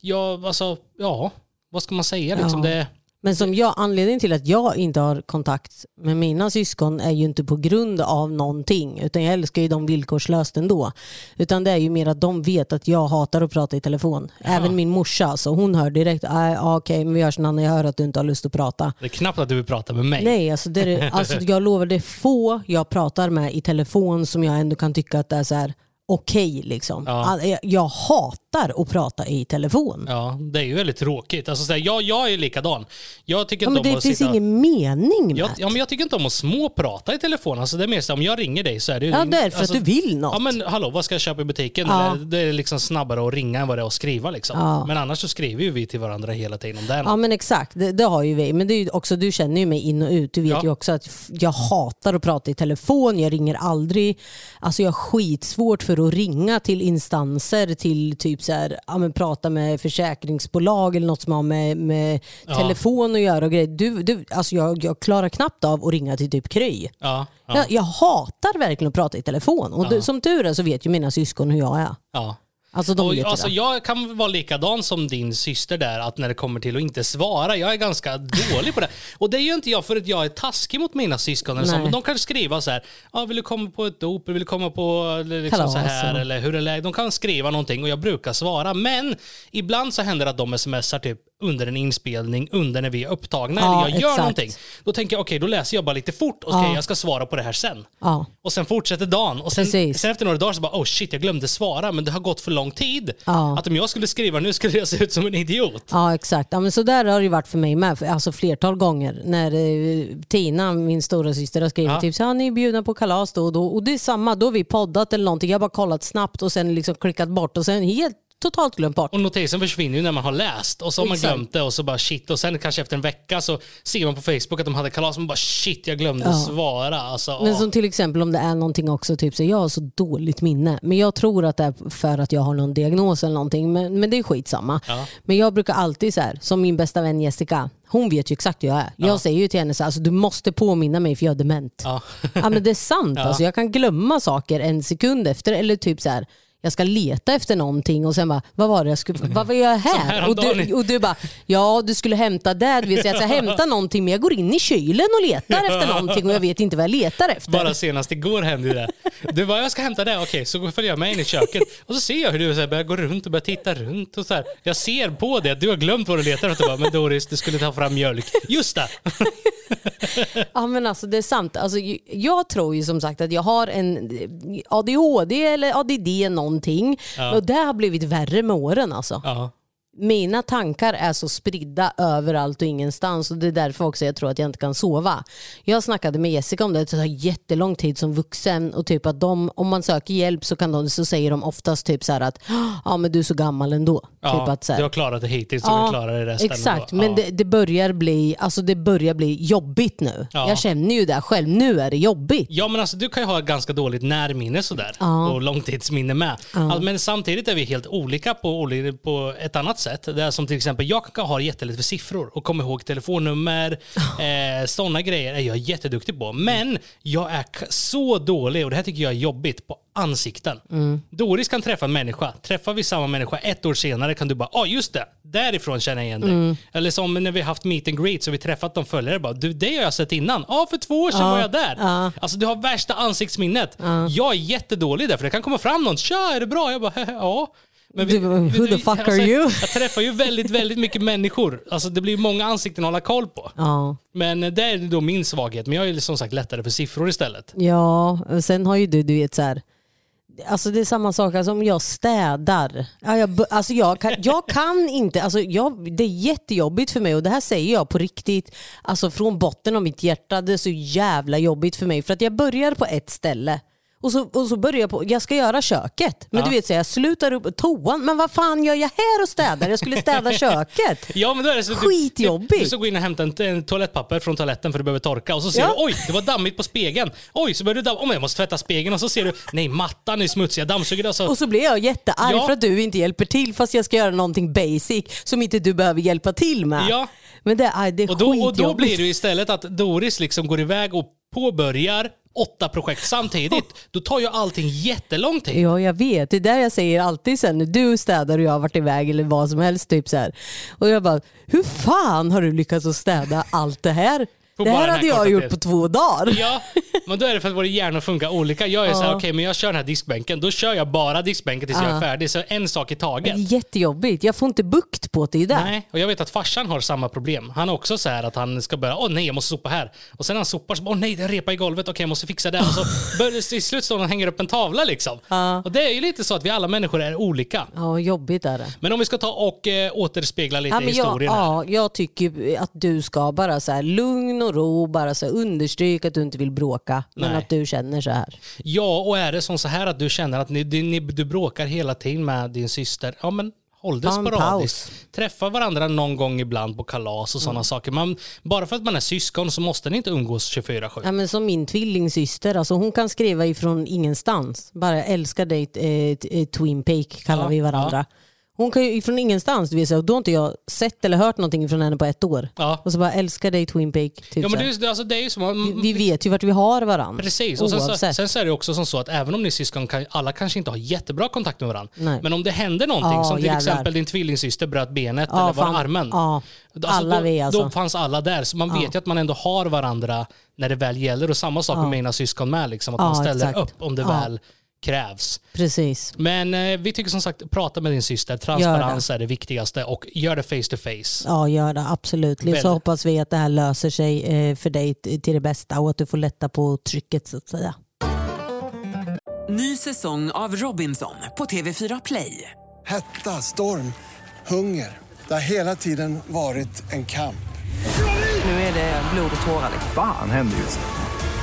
ja, alltså, ja, vad ska man säga liksom? Ja. Det, men som jag, anledningen till att jag inte har kontakt med mina syskon är ju inte på grund av någonting utan jag älskar ju dem villkorslöst ändå. Utan det är ju mer att de vet att jag hatar att prata i telefon. Även min morsa, så hon hör direkt, "Nej, ja, okej men vi hörs när jag hör att du inte har lust att prata. det är knappt att du vill prata med mig. Nej, alltså, det är, alltså jag lovar det är få jag pratar med i telefon som jag ändå kan tycka att det är så här okej liksom. Ja. Jag, jag hatar att prata i telefon. Ja, det är ju väldigt tråkigt. Alltså, så här, jag, jag är likadan. Jag tycker Ja, inte men om det att finns sitta... ingen mening med Jag, ja, men jag tycker inte om att småprata i telefon. Alltså, det är mer så om jag ringer dig så är det ju... Ja, det är för alltså, att du vill något. Ja men hallå, vad ska jag köpa i butiken? Ja. Eller, det är liksom snabbare att ringa än vad det är att skriva liksom. Ja. Men annars så skriver ju vi till varandra hela tiden om det. Ja men exakt, det, det har ju vi. Men det är också, du känner ju mig in och ut. Du vet Ja. ju också att jag hatar att prata i telefon, jag ringer aldrig. Alltså jag har skitsvårt för att ringa till instanser, till typ så här, ja, men prata med försäkringsbolag eller något som har med, med Ja. telefon att göra och grejer. Du, du, alltså jag, jag klarar knappt av att ringa till typ Kry. Ja, ja, Jag, jag hatar verkligen att prata i telefon och du, som tur är så vet ju mina syskon hur jag är. ja. Alltså de Och, vet alltså, det. jag kan vara likadan som din syster där, att när det kommer till att inte svara, jag är ganska dålig på det. Och det är ju inte jag för att jag är taskig mot mina syskon, eller så, men de kan skriva så här, ah, vill du komma på ett dop, vill du komma på liksom Kalas så här, eller hur är läget? De kan skriva någonting och jag brukar svara, men ibland så händer det att de smsar typ under en inspelning, under när vi är upptagna, Ja, eller jag gör exakt. någonting. Då tänker jag, okej, då läser jag bara lite fort, och okej, Ja. jag ska svara på det här sen. Ja. Och sen fortsätter dagen. Och sen, sen efter några dagar så bara, oh shit, jag glömde svara, men det har gått för lång tid. Att om jag skulle skriva nu skulle jag se ut som en idiot. Ja exakt, ja, men så där har det varit för mig med, alltså flertal gånger. När eh, Tina, min stora syster har skrivit Ja. typ så här, ni är bjudna på kalas då och då. Och det är samma, då har vi poddat eller någonting. Jag har bara kollat snabbt och sen liksom klickat bort och sen helt totalt glömt bort. Och notisen försvinner ju när man har läst och så har man Exakt. glömt det och så bara shit och sen kanske efter en vecka så ser man på Facebook att de hade kalas och man bara shit jag glömde Ja. svara. Alltså, Men som till exempel om det är någonting också, typ så jag har så dåligt minne. Men jag tror att det är för att jag har någon diagnos eller någonting. Men, men det är skitsamma. Ja. Men jag brukar alltid så här, som min bästa vän Jessica, hon vet ju exakt hur jag är. Jag säger ju till henne så alltså, du måste påminna mig för jag är dement. Ja. Ja men det är sant. Ja. Alltså, jag kan glömma saker en sekund efter. Eller typ så här, jag ska leta efter någonting och sen bara, vad var det jag skulle, vad var jag här? Och du, och du bara, ja du skulle hämta det. Du vet, så jag ska hämta någonting men jag går in i kylen och letar efter någonting och jag vet inte vad jag letar efter. Bara senast igår hände det. Du bara, jag ska hämta det, okej, så följer jag med in i köket. Och så ser jag hur du så här börjar gå runt och börjar titta runt. Och så här. Jag ser på det du har glömt vad du letar efter. Bara, Men Doris, du skulle ta fram mjölk. Just det! Ja men alltså det är sant. Alltså, jag tror ju som sagt att jag har en ADHD eller ADD någonting. Ja. Och det har blivit värre med åren alltså. Ja. Mina tankar är så spridda överallt och ingenstans och det är därför också jag tror att jag inte kan sova. Jag snackade med Jessica om det, det tar jättelång tid som vuxen och typ att de, om man söker hjälp så, kan de, så säger de oftast typ så att ja men du är så gammal ändå. Ja, typ att så här, du har klarat det hittills och vi klarar det resten. Exakt, ändå. men det, det, börjar bli, alltså det börjar bli jobbigt nu. Ja. Jag känner ju det själv, nu är det jobbigt. Ja men alltså du kan ju ha ett ganska dåligt närminne sådär. Och långtidsminne med. Alltså, men samtidigt är vi helt olika på, på ett annat sätt. Det är som till exempel, jag kan ha jättelätt för siffror och komma ihåg telefonnummer. Eh, Sådana grejer är jag jätteduktig på. Men jag är så dålig, och det här tycker jag är jobbigt, på ansikten. Doris kan träffa en människa. Träffar vi samma människa ett år senare kan du bara, ja ah, just det, därifrån känner jag igen dig. Eller som när vi har haft meet and greet så vi träffat de följare bara, du det har jag sett innan. Ja, för två år sedan var jag där. Alltså du har värsta ansiktsminnet. Jag är jättedålig där för det kan komma fram någon, tja är det bra? Jag bara, ja. Men bara, "Who the fuck are you?" Jag träffar ju väldigt, väldigt mycket människor. Alltså det blir många ansikten att hålla koll på. Ja. Men det är då min svaghet. Men jag är som sagt lättare för siffror istället. Ja, sen har ju du, du vet så här. Alltså det är samma sak alltså om jag städar. Alltså jag, kan, jag kan inte, alltså jag, det är jättejobbigt för mig och det här säger jag på riktigt. Alltså från botten av mitt hjärta, det är så jävla jobbigt för mig. För att jag börjar på ett ställe och så, och så börjar jag på, jag ska göra köket. Men du vet så jag slutar upp toan, men vad fan gör jag här och städar? Jag skulle städa köket. Ja, men då är det så du- Skitjobbigt. Du, du ska gå in och hämta en, en toalettpapper från toaletten för du behöver torka och så ser Ja. du oj, det var dammigt på spegeln. Oj, så börjar du damma. Oh, jag måste tvätta spegeln och så ser du nej, mattan är smutsig. Jag dammsuger alltså. Och så blir jag jättearg Ja. för att du inte hjälper till fast jag ska göra någonting basic som inte du behöver hjälpa till med. Ja. Men det är, det är Och då, och då skitjobbigt. blir det istället att Doris liksom går iväg och påbörjar åtta projekt samtidigt. Då tar ju allting jättelång tid. Ja, jag vet. Det är där jag säger alltid sen när du städar och jag har varit iväg eller vad som helst. Typ så här. Och jag bara, hur fan har du lyckats att städa allt det här? Det här hade jag gjort på två dagar. Ja, men då är det för att våra hjärnor funkar olika. Jag är så här, okej men jag kör den här diskbänken. Då kör jag bara diskbänken tills jag är färdig. Så en sak i Det taget. är jättejobbigt. Jag får inte bukt på det. det där. Nej, och jag vet att farsan har samma problem. Han är också så här att han ska börja, åh nej jag måste sopa här. Och sen när han sopar så, åh nej det är repa i golvet, okej jag måste fixa det. Och så börjar, till slut står han och hänger upp en tavla liksom. Och det är ju lite så att vi alla människor är olika. Ja, jobbigt är det. Men om vi ska ta och eh, återspegla lite Ja, i men jag, historien här. ja, jag tycker att du ska bara så här lugn och ro, bara så här understryka att du inte vill bråka. Men Nej. att du känner så här. Ja, och är det som så här att du känner att ni, ni, du bråkar hela tiden med din syster, ja men håll det Ta en sporadiskt. Träffa varandra någon gång ibland på kalas och sådana saker. Man, bara för att man är syskon så måste ni inte umgås 24-7. Ja, men som min tvillingsyster, alltså hon kan skriva ifrån ingenstans. Bara älskar dig, eh, t- eh, Twin Peak kallar Ja, vi varandra. Hon kan ju ifrån ingenstans, du vet, då har inte jag sett eller hört någonting från henne på ett år. Ja. Och så bara älskar dig Twin Peak. Typ Ja, men det, är- alltså, det är ju som... att- vi vet ju vart vi har varandra. Precis, och sen, så, sen så är det också som så att även om ni är syskon, kan, alla kanske inte har jättebra kontakt med varandra. Nej. Men om det händer någonting, Ja, som till jävlar. exempel din tvillingsyster bröt benet Ja, eller var fan. armen. Ja, Alltså, alla då, vi alltså. Då fanns alla där, så man vet ju att man ändå har varandra när det väl gäller. Och samma sak med mina syskon med, liksom, att man ställer exakt. upp om det väl krävs. Precis. Men eh, vi tycker som sagt, prata med din syster. Transparens är det viktigaste och gör det face to face. Ja, gör det. Absolut. Så Väldigt. hoppas vi att det här löser sig eh, för dig till det bästa och att du får lätta på trycket så att säga. Ny säsong av Robinson på TV4 Play. Hetta, storm, hunger. Det har hela tiden varit en kamp. Nu är det blod och tårar. Fan händer just nu.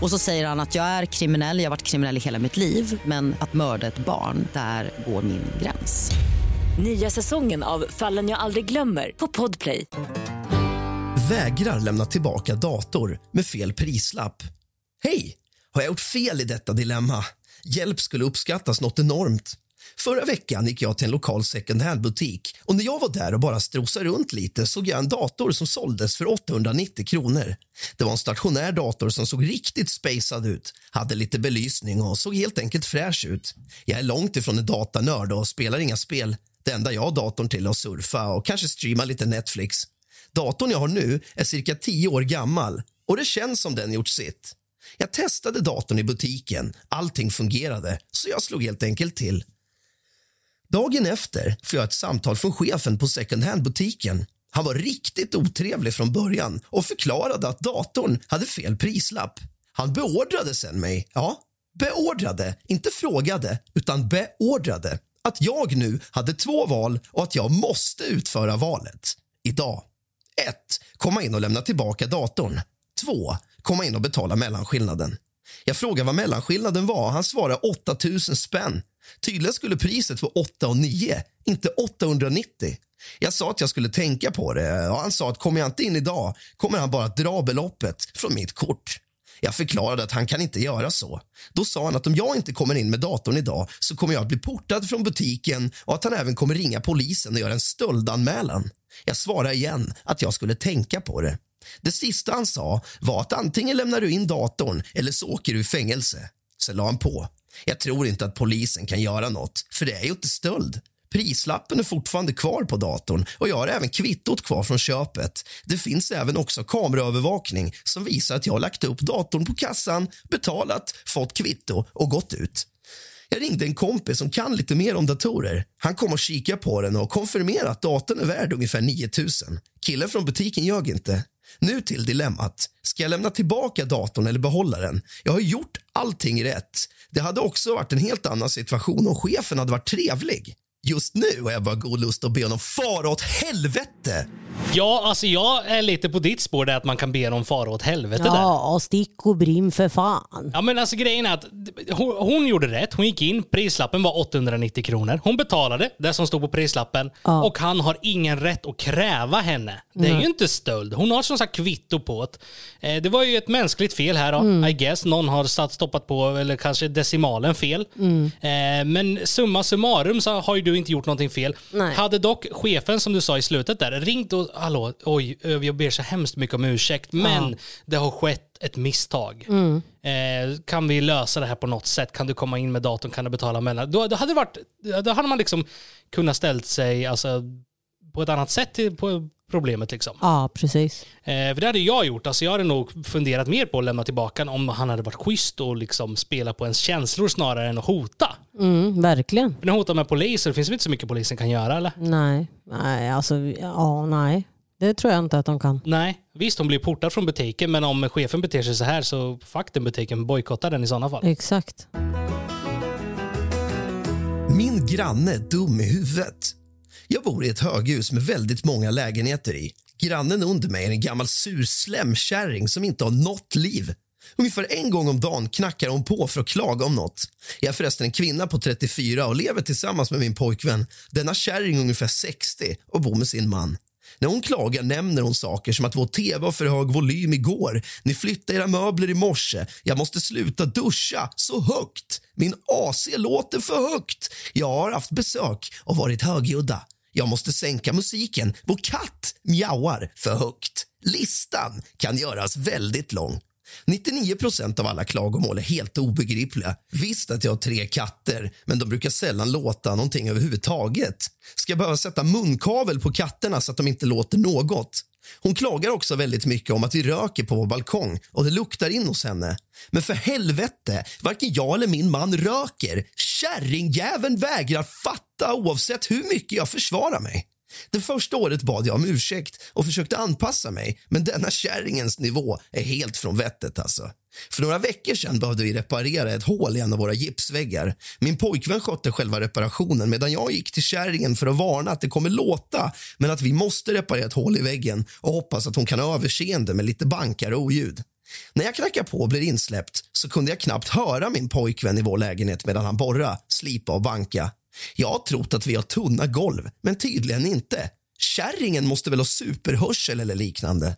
Och så säger han att jag är kriminell, jag har varit kriminell i hela mitt liv men att mörda ett barn, där går min gräns. Nya säsongen av Fallen jag aldrig glömmer på Podplay. Vägrar lämna tillbaka dator med fel prislapp. Hej! Har jag gjort fel i detta dilemma? Hjälp skulle uppskattas något enormt. Förra veckan gick jag till en lokal second hand-butik och när jag var där och bara strosade runt lite såg jag en dator som såldes för 890 kronor. Det var en stationär dator som såg riktigt spacad ut, hade lite belysning och såg helt enkelt fräsch ut. Jag är långt ifrån en datanörd och spelar inga spel. Det enda jag har datorn till är att surfa och kanske streama lite Netflix. Datorn jag har nu är cirka 10 år gammal och det känns som den gjort sitt. Jag testade datorn i butiken. Allting fungerade, så jag slog helt enkelt till. Dagen efter får jag ett samtal från chefen på second hand-butiken. Han var riktigt otrevlig från början och förklarade att datorn hade fel prislapp. Han beordrade sen mig, ja, beordrade, inte frågade, utan beordrade att jag nu hade två val och att jag måste utföra valet. Idag. 1. Komma in och lämna tillbaka datorn. 2. Komma in och betala mellanskillnaden. Jag frågade vad mellanskillnaden var. Han svarade 8000 spänn. Tydligen skulle priset vara 8 och 9, inte 890. Jag sa att jag skulle tänka på det och han sa att kommer jag inte in idag kommer han bara att dra beloppet från mitt kort. Jag förklarade att han kan inte göra så. Då sa han att om jag inte kommer in med datorn idag så kommer jag att bli portad från butiken och att han även kommer ringa polisen och göra en stöldanmälan. Jag svarade igen att jag skulle tänka på det. Det sista han sa var att antingen lämnar du in datorn eller så åker du i fängelse. Sen la han på. Jag tror inte att polisen kan göra något, för det är ju inte stöld. Prislappen är fortfarande kvar på datorn och jag har även kvittot kvar från köpet. Det finns även också kameraövervakning som visar att jag har lagt upp datorn på kassan, betalat, fått kvitto och gått ut. Jag ringde en kompis som kan lite mer om datorer. Han kom och kikade på den och konfirmerade att datorn är värd ungefär 9000. Killen från butiken ljög inte. Nu till dilemmat. Ska jag lämna tillbaka datorn eller behålla den? Jag har gjort allting rätt. Det hade också varit en helt annan situation om chefen hade varit trevlig. Just nu har jag bara god lust att be honom fara åt helvete. Ja, alltså jag är lite på ditt spår där att man kan be dem fara åt helvete där. Ja, stick och brim för fan. Ja men alltså grejen är att hon, hon gjorde rätt. Hon gick in, prislappen var 890 kronor. Hon betalade det som stod på prislappen Ja. och han har ingen rätt att kräva henne. Det är Nej. ju inte stöld. Hon har som sagt kvitto på det. Eh, det var ju ett mänskligt fel här då, Mm. I guess. Någon har satt, stoppat på, eller kanske decimalen fel. Mm. Eh, men summa summarum så har ju du inte gjort någonting fel. Nej. Hade dock chefen som du sa i slutet där ringt och hallå, oj, jag ber så hemskt mycket om ursäkt, men Ja. det har skett ett misstag. Mm. Eh, kan vi lösa det här på något sätt? Kan du komma in med datorn? Kan du betala mellan? Då, då, hade, varit, då hade man liksom kunnat ställt sig alltså, på ett annat sätt till, på problemet. Liksom. Ja, precis. Eh, för det hade jag gjort. Alltså, jag hade nog funderat mer på att lämna tillbaka om han hade varit schysst och liksom spela på ens känslor snarare än att hota. Mm, verkligen. För när hotar med poliser, det finns väl inte så mycket polisen kan göra eller? Nej, nej, alltså, ja, nej. Det tror jag inte att de kan. Nej, visst hon blir portad från butiken men om chefen beter sig så här så fuck den butiken, bojkotta den i sådana fall. Exakt. Min granne är dum i huvudet. Jag bor i ett höghus med väldigt många lägenheter i. Grannen under mig är en gammal sur slemkärring som inte har något liv. Ungefär en gång om dagen knackar hon på för att klaga om något. Jag är förresten en kvinna på 34 och lever tillsammans med min pojkvän. Denna kärring är ungefär 60 och bor med sin man. När hon klagar nämner hon saker som att vår tv har för hög volym igår. Ni flyttade era möbler i morse. Jag måste sluta duscha så högt. Min AC låter för högt. Jag har haft besök och varit högljudda. Jag måste sänka musiken. Vår katt mjauar för högt. Listan kan göras väldigt lång. 99% av alla klagomål är helt obegripliga. Visst att jag har tre katter, men de brukar sällan låta någonting överhuvudtaget. Ska jag behöva sätta munkavel på katterna så att de inte låter något? Hon klagar också väldigt mycket om att vi röker på vår balkong och det luktar in hos henne. Men för helvete, varken jag eller min man röker. Kärringjäveln vägrar fatta oavsett hur mycket jag försvarar mig. Det första året bad jag om ursäkt och försökte anpassa mig men denna kärringens nivå är helt från vettet. Alltså. För några veckor sedan behövde vi reparera ett hål i en av våra gipsväggar. Min pojkvän skötte själva reparationen medan jag gick till kärringen för att varna att det kommer låta men att vi måste reparera ett hål i väggen och hoppas att hon kan ha överseende med lite bankar och oljud. När jag knackar på och blir insläppt så kunde jag knappt höra min pojkvän i vår lägenhet medan han borra, slipa och banka. Jag har trott att vi har tunna golv, men tydligen inte. Kärringen måste väl ha superhörsel eller liknande.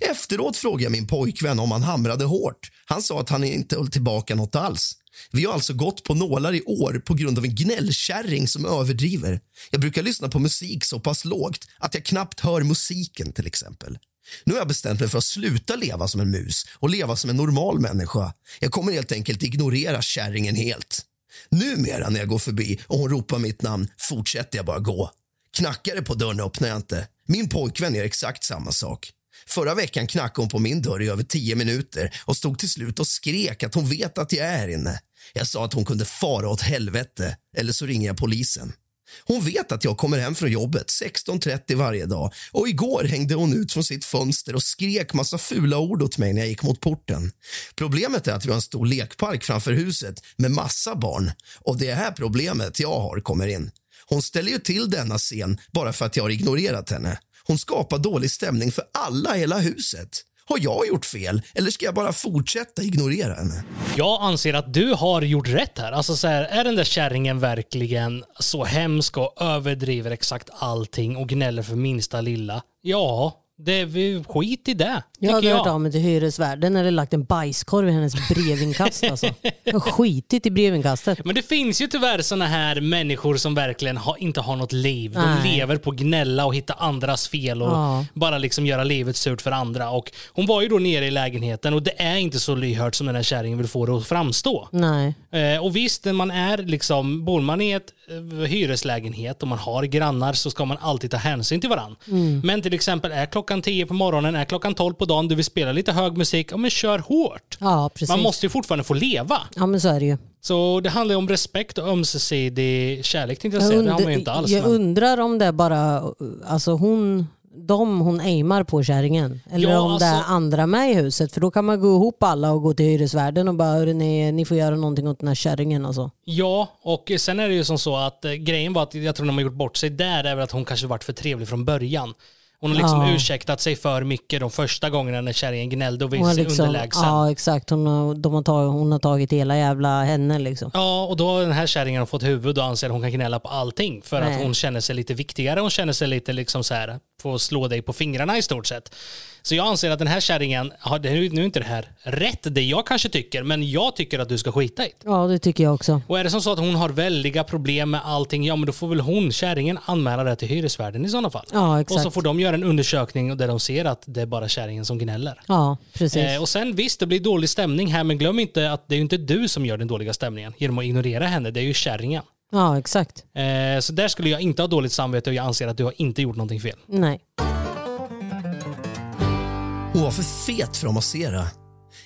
Efteråt frågade jag min pojkvän om han hamrade hårt. Han sa att han inte höll tillbaka något alls. Vi har alltså gått på nålar i år på grund av en gnällkärring som överdriver. Jag brukar lyssna på musik så pass lågt att jag knappt hör musiken till exempel. Nu har jag bestämt mig för att sluta leva som en mus och leva som en normal människa. Jag kommer helt enkelt ignorera kärringen helt. Numera när jag går förbi och hon ropar mitt namn fortsätter jag bara gå. Knackar det på dörren öppnar jag inte. Min pojkvän gör exakt samma sak. Förra veckan knackade hon på min dörr i över tio minuter och stod till slut och skrek att hon vet att jag är här inne. Jag sa att hon kunde fara åt helvete, eller så ringer jag polisen. Hon vet att jag kommer hem från jobbet 16.30 varje dag och igår hängde hon ut från sitt fönster och skrek massa fula ord åt mig när jag gick mot porten. Problemet är att vi har en stor lekpark framför huset med massa barn och det är här problemet jag har kommer in. Hon ställer ju till denna scen bara för att jag har ignorerat henne. Hon skapar dålig stämning för alla i hela huset. Har jag gjort fel eller ska jag bara fortsätta ignorera henne? Jag anser att du har gjort rätt här. Alltså så här, är den där kärringen verkligen så hemsk och överdriver exakt allting och gnäller för minsta lilla? Ja, det, är skit i det. Jag hade hört av mig till hyresvärden eller lagt en bajskorv i hennes brevinkast. Alltså. Jag har skitit i brevinkastet. Men det finns ju tyvärr såna här människor som verkligen ha, inte har något liv. De Nej. lever på att gnälla och hitta andras fel och Ja. bara liksom göra livet surt för andra. Och hon var ju då nere i lägenheten och det är inte så lyhört som den här kärringen vill få det att framstå. Nej. Eh, och visst, när man är liksom, bor man i ett eh, hyreslägenhet och man har grannar så ska man alltid ta hänsyn till varandra. Mm. Men till exempel är klockan 10 på morgonen, är klockan 12 på dagen, du vill spela lite hög musik, ja men kör hårt. Ja, precis. Man måste ju fortfarande få leva. Ja, men så är det ju. Så det handlar ju om respekt och ömsesidig kärlek tänkte jag säga. Det har man ju inte alls. jag men- undrar om det bara alltså hon, de hon aimar på kärringen. Eller Ja, om det är alltså- andra med i huset. För då kan man gå ihop alla och gå till hyresvärden och bara "Hörrni, ni får göra någonting åt den här kärringen. Alltså. Ja, och sen är det ju som så att eh, grejen var att jag tror de har gjort bort sig där är väl att hon kanske varit för trevlig från början. Hon har liksom Ja. ursäktat sig för mycket de första gångerna när kärringen gnällde och visade sig liksom, underlägsen. ja exakt, hon har, de har tagit, hon har tagit hela jävla henne liksom. Ja, och då har den här kärringen fått huvud och anser att hon kan gnälla på allting för att Nej. hon känner sig lite viktigare. Hon känner sig lite liksom så här, få slå dig på fingrarna i stort sett. Så jag anser att den här kärringen, har, nu är inte det här rätt, det jag kanske tycker, men jag tycker att du ska skita i det. Ja det tycker jag också. Och är det som så att hon har väldiga problem med allting, ja men då får väl hon, kärringen, anmäla det till hyresvärden i sådana fall. Ja Och exakt. så får de göra en undersökning där de ser att det är bara kärringen som gnäller. Ja precis. Eh, och sen visst, det blir dålig stämning här, men glöm inte att det är ju inte du som gör den dåliga stämningen genom att ignorera henne, det är ju kärringen. Ja exakt. Eh, så där skulle jag inte ha dåligt samvete och jag anser att du har inte gjort någonting fel. Nej. Hon var för fet för att massera.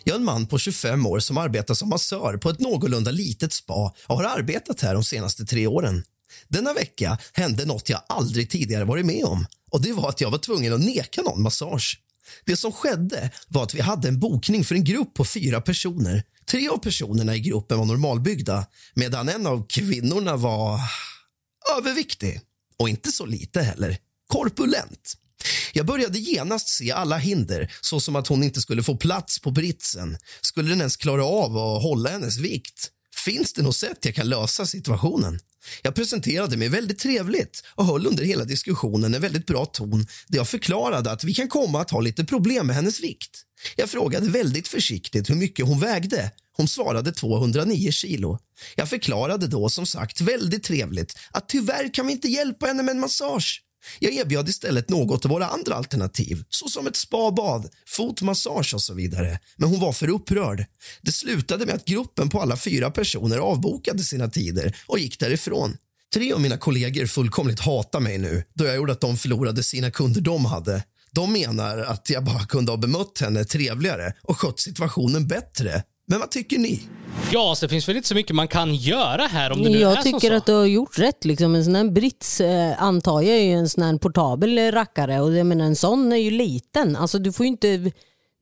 Jag är en man på 25 år som arbetar som massör på ett någorlunda litet spa och har arbetat här de senaste tre åren. Denna vecka hände något jag aldrig tidigare varit med om och det var att jag var tvungen att neka någon massage. Det som skedde var att vi hade en bokning för en grupp på fyra personer. Tre av personerna i gruppen var normalbyggda medan en av kvinnorna var överviktig och inte så lite heller. Korpulent. Jag började genast se alla hinder, såsom att hon inte skulle få plats på britsen. Skulle den ens klara av att hålla hennes vikt? Finns det något sätt jag kan lösa situationen? Jag presenterade mig väldigt trevligt och höll under hela diskussionen en väldigt bra ton där jag förklarade att vi kan komma att ha lite problem med hennes vikt. Jag frågade väldigt försiktigt hur mycket hon vägde. Hon svarade 209 kilo. Jag förklarade då som sagt väldigt trevligt att tyvärr kan vi inte hjälpa henne med en massage. Jag erbjöd istället något av våra andra alternativ, såsom ett spabad, fotmassage och så vidare. Men hon var för upprörd. Det slutade med att gruppen på alla fyra personer avbokade sina tider och gick därifrån. Tre av mina kollegor fullkomligt hatar mig nu då jag gjorde att de förlorade sina kunder de hade. De menar att jag bara kunde ha bemött henne trevligare och skött situationen bättre. Men vad tycker ni? Ja, så det finns väl inte så mycket man kan göra här om det nu är Jag som tycker så. att du har gjort rätt. Liksom. En sån här brits eh, antar jag är ju en sån här portabel rackare och jag menar, en sån är ju liten. Alltså, du, får ju inte,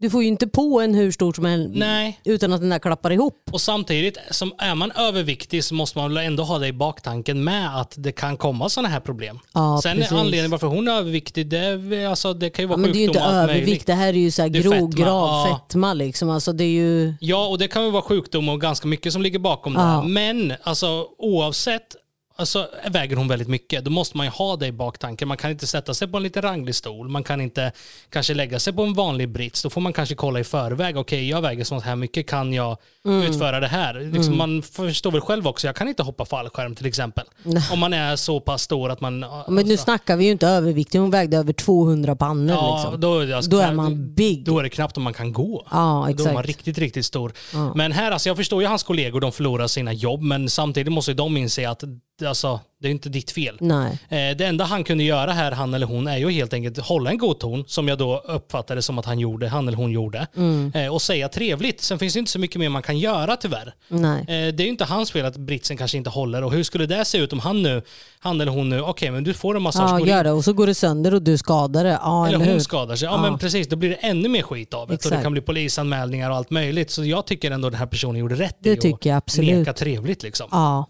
du får ju inte på en hur stor som helst Nej. utan att den där klappar ihop. Och samtidigt, som är man överviktig så måste man väl ändå ha det i baktanken med att det kan komma sådana här problem. Ja, Sen precis. anledningen varför hon är överviktig, det, är- alltså, det kan ju Ja, vara men det är ju inte övervikt, det här är ju så här grov, fetma, grav ja. fetma. Liksom. Alltså, det är ju... Ja, och det kan ju vara sjukdom och ganska mycket som ligger bakom Ja. det. Men alltså, oavsett alltså, väger hon väldigt mycket, då måste man ju ha det i baktanken. Man kan inte sätta sig på en lite ranglig stol. Man kan inte kanske lägga sig på en vanlig brits. Då får man kanske kolla i förväg. Okej, jag väger så här mycket. Kan jag Mm. utföra det här? Liksom, Mm. Man förstår väl själv också. Jag kan inte hoppa fallskärm till exempel. Om man är så pass stor att man... Men nu snackar vi ju inte övervikt, hon vägde över 200 pannor. Ja, liksom. då, alltså Då är man big. Då är det knappt om man kan gå. Ja, Då är exakt. man riktigt, riktigt stor. Ja. Men här, alltså, jag förstår ju hans kollegor, de förlorar sina jobb, men samtidigt måste ju de inse att alltså, det är inte ditt fel. Nej. Eh, det enda han kunde göra här, han eller hon, är ju helt enkelt hålla en god ton, som jag då uppfattade som att han gjorde, han eller hon gjorde, Mm. eh, och säga trevligt. Sen finns det inte så mycket mer man kan göra tyvärr. Nej. Eh, det är ju inte hans fel att britsen kanske inte håller. Och hur skulle det se ut om han nu, han eller hon nu, okej men du får en massage, Ja, gör det. Och så går det sönder och du skadar det. Ja, eller eller, hon skadar sig. Ja, Ja. men precis, då blir det ännu mer skit av det. Och det kan bli polisanmälningar och allt möjligt. Så jag tycker ändå den här personen gjorde rätt Det i att neka trevligt liksom. Ja.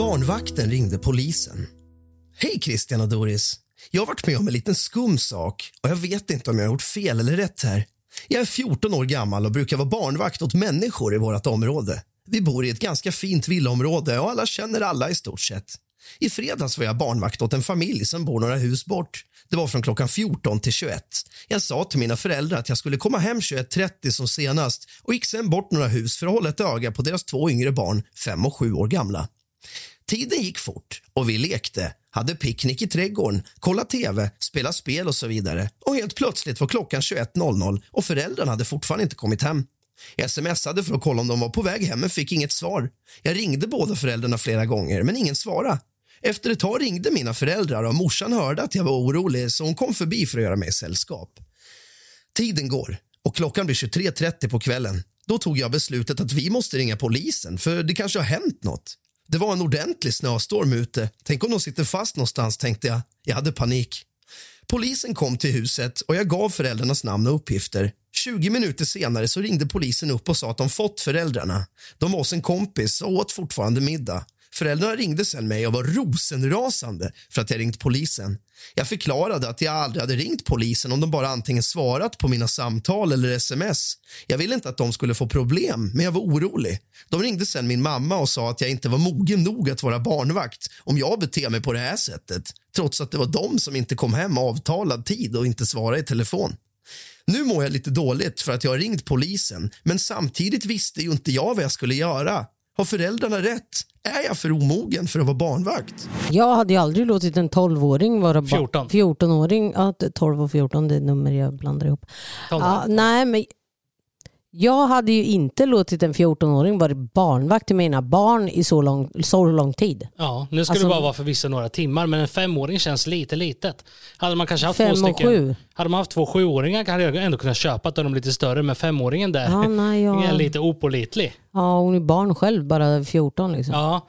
Barnvakten ringde polisen. Hej Christian och Doris. Jag har varit med om en liten skum sak och jag vet inte om jag har gjort fel eller rätt här. Jag är 14 år gammal och brukar vara barnvakt åt människor i vårt område. Vi bor i ett ganska fint villaområde och alla känner alla i stort sett. I fredags var jag barnvakt åt en familj som bor några hus bort. Det var från klockan 14 till 21. Jag sa till mina föräldrar att jag skulle komma hem 21.30 som senast och gick sen bort några hus för att hålla ett öga på deras två yngre barn, fem och sju år gamla. Tiden gick fort och vi lekte, hade picknick i trädgården, kollade tv, spelade spel och så vidare. Och helt plötsligt var klockan 21.00 och föräldrarna hade fortfarande inte kommit hem. Jag smsade för att kolla om de var på väg hem men fick inget svar. Jag ringde båda föräldrarna flera gånger men ingen svarade. Efter ett tag ringde mina föräldrar och morsan hörde att jag var orolig så hon kom förbi för att göra mig sällskap. Tiden går och klockan blir 23.30 på kvällen. Då tog jag beslutet att vi måste ringa polisen för det kanske har hänt något. Det var en ordentlig snöstorm ute. Tänk om de sitter fast någonstans, tänkte jag. Jag hade panik. Polisen kom till huset och jag gav föräldrarnas namn och uppgifter. 20 minuter senare så ringde polisen upp och sa att de fått föräldrarna. De var hos en kompis och åt fortfarande middag. Föräldrarna ringde sen mig och var rosenrasande för att jag ringt polisen. Jag förklarade att jag aldrig hade ringt polisen om de bara antingen svarat på mina samtal eller sms. Jag ville inte att de skulle få problem, men jag var orolig. De ringde sen min mamma och sa att jag inte var mogen nog att vara barnvakt om jag beter mig på det här sättet trots att det var de som inte kom hem avtalad tid och inte svarade i telefon. Nu mår jag lite dåligt för att jag har ringt polisen men samtidigt visste ju inte jag vad jag skulle göra. Har föräldrarna rätt? Är jag för omogen för att vara barnvakt? Jag hade ju aldrig låtit en 12-åring vara ba- 14. 14-åring. Ja, 12 och 14, det är nummer jag blandar ihop. 12. Ja, nej, men jag hade ju inte låtit en 14-åring vara barnvakt till mina barn i så lång, så lång tid. Ja, nu ska Alltså- det bara vara för vissa några timmar, men en femåring känns lite litet. Hade man kanske haft Fem två stycken, sju. hade man haft två sjuåringar hade jag ändå kunnat köpa att de är lite större, men femåringen där Ja, nej, jag- är lite opålitlig. Ja, hon är barn själv, bara 14 liksom. Ja.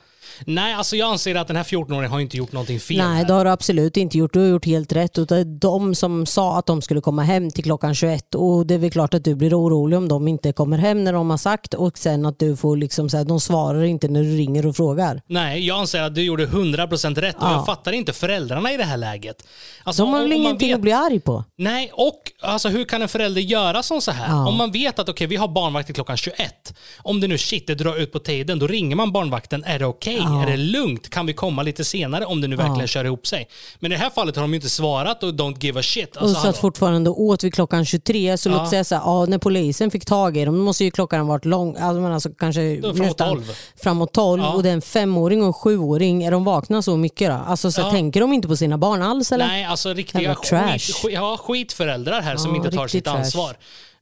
Nej, alltså jag anser att den här 14-åringen har inte gjort någonting fel. Nej, det har du absolut inte gjort. Du har gjort helt rätt. Och det är de som sa att de skulle komma hem till klockan 21 och det är väl klart att du blir orolig om de inte kommer hem när de har sagt och sen att du får liksom säga de svarar inte när du ringer och frågar. Nej, jag anser att du gjorde 100% rätt och Ja. jag fattar inte föräldrarna i det här läget. Alltså, De har väl ingenting vet- att bli arg på? Nej, och alltså, hur kan en förälder göra som så här? Ja. Om man vet att okej, vi har barnvakt till klockan 21. Om det nu shit, det drar ut på tiden, då ringer man barnvakten. Är det okej? Ja. Är det lugnt? Kan vi komma lite senare om det nu Ja. verkligen kör ihop sig? Men i det här fallet har de ju inte svarat och don't give a shit. och Alltså, satt hallå. fortfarande och åt vid klockan 23. Så Ja. låt säga så här, ja, när polisen fick tag i dem, då måste ju klockan varit lång, alltså, men alltså kanske framåt nästan 12. framåt 12 Ja. och det är en femåring och en sjuåring. Är de vakna så mycket då? Alltså, så Ja. Tänker de inte på sina barn alls eller? Nej, alltså riktiga skit, skit, ja, skitföräldrar här som Ja, inte tar sitt trash. ansvar.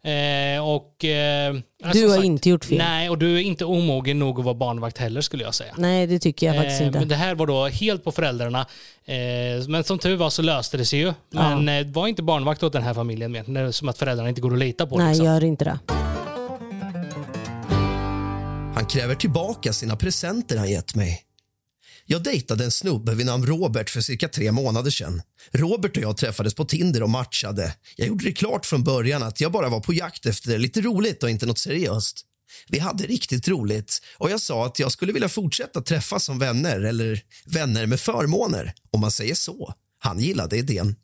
Eh, och, eh, Du som har inte gjort fel. Nej, och du är inte omogen nog att vara barnvakt heller skulle jag säga. Nej, det tycker jag faktiskt Eh, inte. Men det här var då helt på föräldrarna. Eh, men som tur var så löste det sig ju. Men eh, var inte barnvakt åt den här familjen mer. Som att föräldrarna inte går att lita på. Nej, liksom. gör inte det. Han kräver tillbaka sina presenter han gett mig. Jag dejtade en snubbe vid namn Robert för cirka tre månader sedan. Robert och jag träffades på Tinder och matchade. Jag gjorde det klart från början att jag bara var på jakt efter lite roligt och inte något seriöst. Vi hade riktigt roligt och jag sa att jag skulle vilja fortsätta träffas som vänner eller vänner med förmåner, om man säger så. Han gillade idén.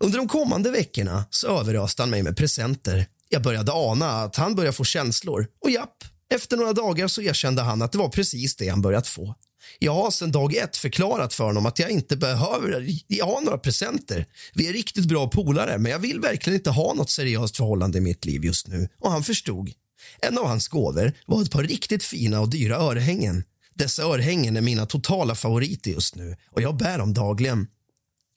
Under de kommande veckorna så överöste han mig med presenter. Jag började ana att han började få känslor. Och japp, efter några dagar så erkände han att det var precis det han börjat få. Jag har sedan dag ett förklarat för honom att jag inte behöver jag har några presenter. Vi är riktigt bra polare, men jag vill verkligen inte ha något seriöst förhållande i mitt liv just nu. Och han förstod. En av hans gåvor var ett par riktigt fina och dyra örhängen. Dessa örhängen är mina totala favoriter just nu och jag bär dem dagligen.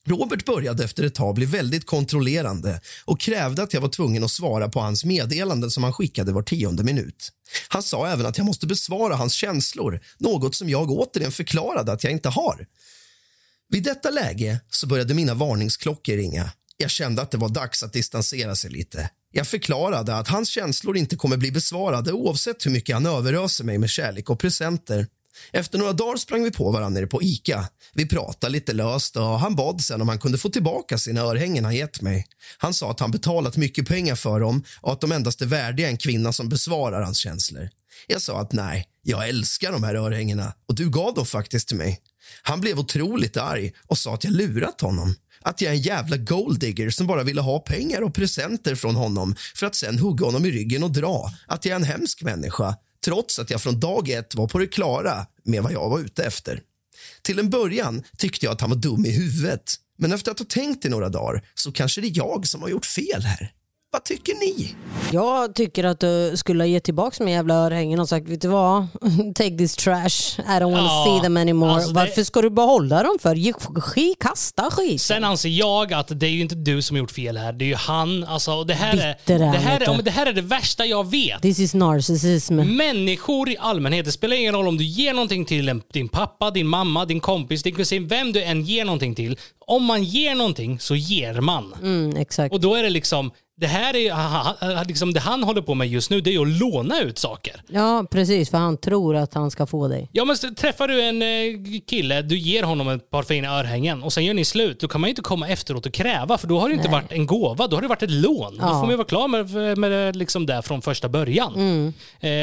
Robert började efter ett tag bli väldigt kontrollerande och krävde att jag var tvungen att svara på hans meddelanden som han skickade var tionde minut. Han sa även att jag måste besvara hans känslor, något som jag återigen förklarade att jag inte har. Vid detta läge så började mina varningsklockor ringa. Jag kände att det var dags att distansera sig lite. Jag förklarade att hans känslor inte kommer bli besvarade oavsett hur mycket han överöser mig med kärlek och presenter. Efter några dagar sprang vi på varandra nere på Ica. Vi pratade lite löst och han bad sen om han kunde få tillbaka sina örhängen han gett mig. Han sa att han betalat mycket pengar för dem och att de endast är värdiga en kvinna som besvarar hans känslor. Jag sa att nej, jag älskar de här örhängena och du gav dem faktiskt till mig. Han blev otroligt arg och sa att jag lurat honom. Att jag är en jävla golddigger som bara ville ha pengar och presenter från honom för att sen hugga honom i ryggen och dra. Att jag är en hemsk människa trots att jag från dag ett var på det klara med vad jag var ute efter. Till en början tyckte jag att han var dum i huvudet men efter att ha tänkt i några dagar så kanske det är jag som har gjort fel här. Vad tycker ni? Jag tycker att du skulle ha gett tillbaka med jävla örhängen och sagt, vet du vad? Take this trash, I don't want to Ja, see them anymore. alltså det- Varför ska du behålla dem för? Ge kasta skit. Sen anser jag att det är ju inte du som har gjort fel här. Det är ju han. Alltså, det, här är, Bitter är det, här vet är, det här är det värsta jag vet. This is narcissism. Människor i allmänhet, det spelar ingen roll om du ger någonting till en, din pappa, din mamma, din kompis, din kusin, vem du än ger någonting till. Om man ger någonting så ger man. Mm, exakt. Och då är det liksom, det här är liksom det han håller på med just nu, det är att låna ut saker. Ja, precis. För han tror att han ska få dig. Ja men så träffar du en eh, kille, du ger honom ett par fina örhängen och sen gör ni slut. Då kan man ju inte komma efteråt och kräva för då har det inte Nej. varit en gåva, då har det varit ett lån. Då Ja. får man ju vara klar med, med det liksom där från första början. Mm.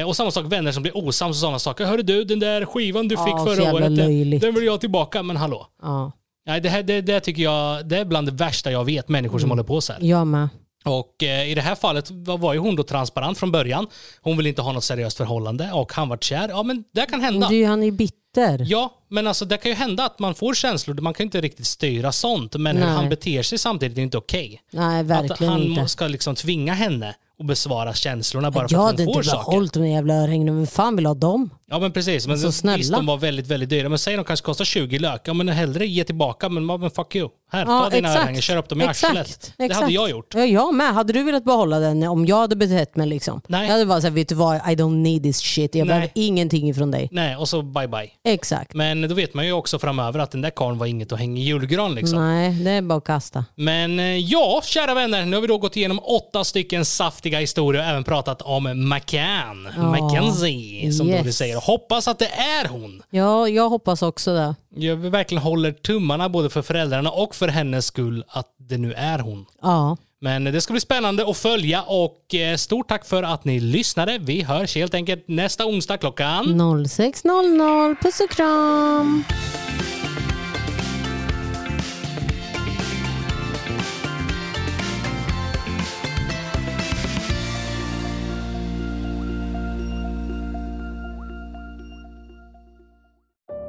Eh, och samma sak vänner som blir osams och sådana saker. Hörru du, den där skivan du Ja, fick förra året, den, löjligt. den vill jag tillbaka. Men hallå. Ja, Nej, det, här, det, det tycker jag det är bland det värsta jag vet, människor som Mm. håller på så här. jag med. Och eh, i det här fallet var, var ju hon då transparent från början. Hon vill inte ha något seriöst förhållande och han var kär. Ja men det kan hända. Han är bitter. Ja, men alltså det kan ju hända att man får känslor. Man kan ju inte riktigt styra sånt. Men hur Nej. han beter sig samtidigt är inte okej. Nej, Att verkligen han inte. ska liksom tvinga henne att besvara känslorna bara för jag att hade hon får inte saker. behållit de jävla örhängena. Vem fan vill ha dem? Ja men precis. Men Så visst, de var väldigt, väldigt dyra. Men säg de kanske kostar 20 lök. Ja men hellre ge tillbaka. Men, men fuck you. Här, Ja, ta dina örhängen. Kör upp dem i Exakt, arslet. Det exakt. hade jag gjort. Ja, jag med. Hade du velat behålla den om jag hade betett mig liksom? Nej. Jag hade bara sagt, vet du vad? I don't need this shit. Jag Nej. behöver ingenting ifrån dig. Nej, och så bye bye. Exakt. Men då vet man ju också framöver att den där karln var inget att hänga i julgran liksom. Nej, det är bara att kasta. Men eh, ja, kära vänner, nu har vi då gått igenom åtta stycken saftiga historier och även pratat om McCann, Ja. Mackenzie, som Yes. Dory säger. Hoppas att det är hon. Ja, jag hoppas också det. Jag verkligen håller tummarna både för föräldrarna och för hennes skull att det nu är hon. Ja. Men det ska bli spännande att följa och eh, stort tack för att ni lyssnade. Vi hörs helt enkelt nästa onsdag klockan 06.00. Puss och kram.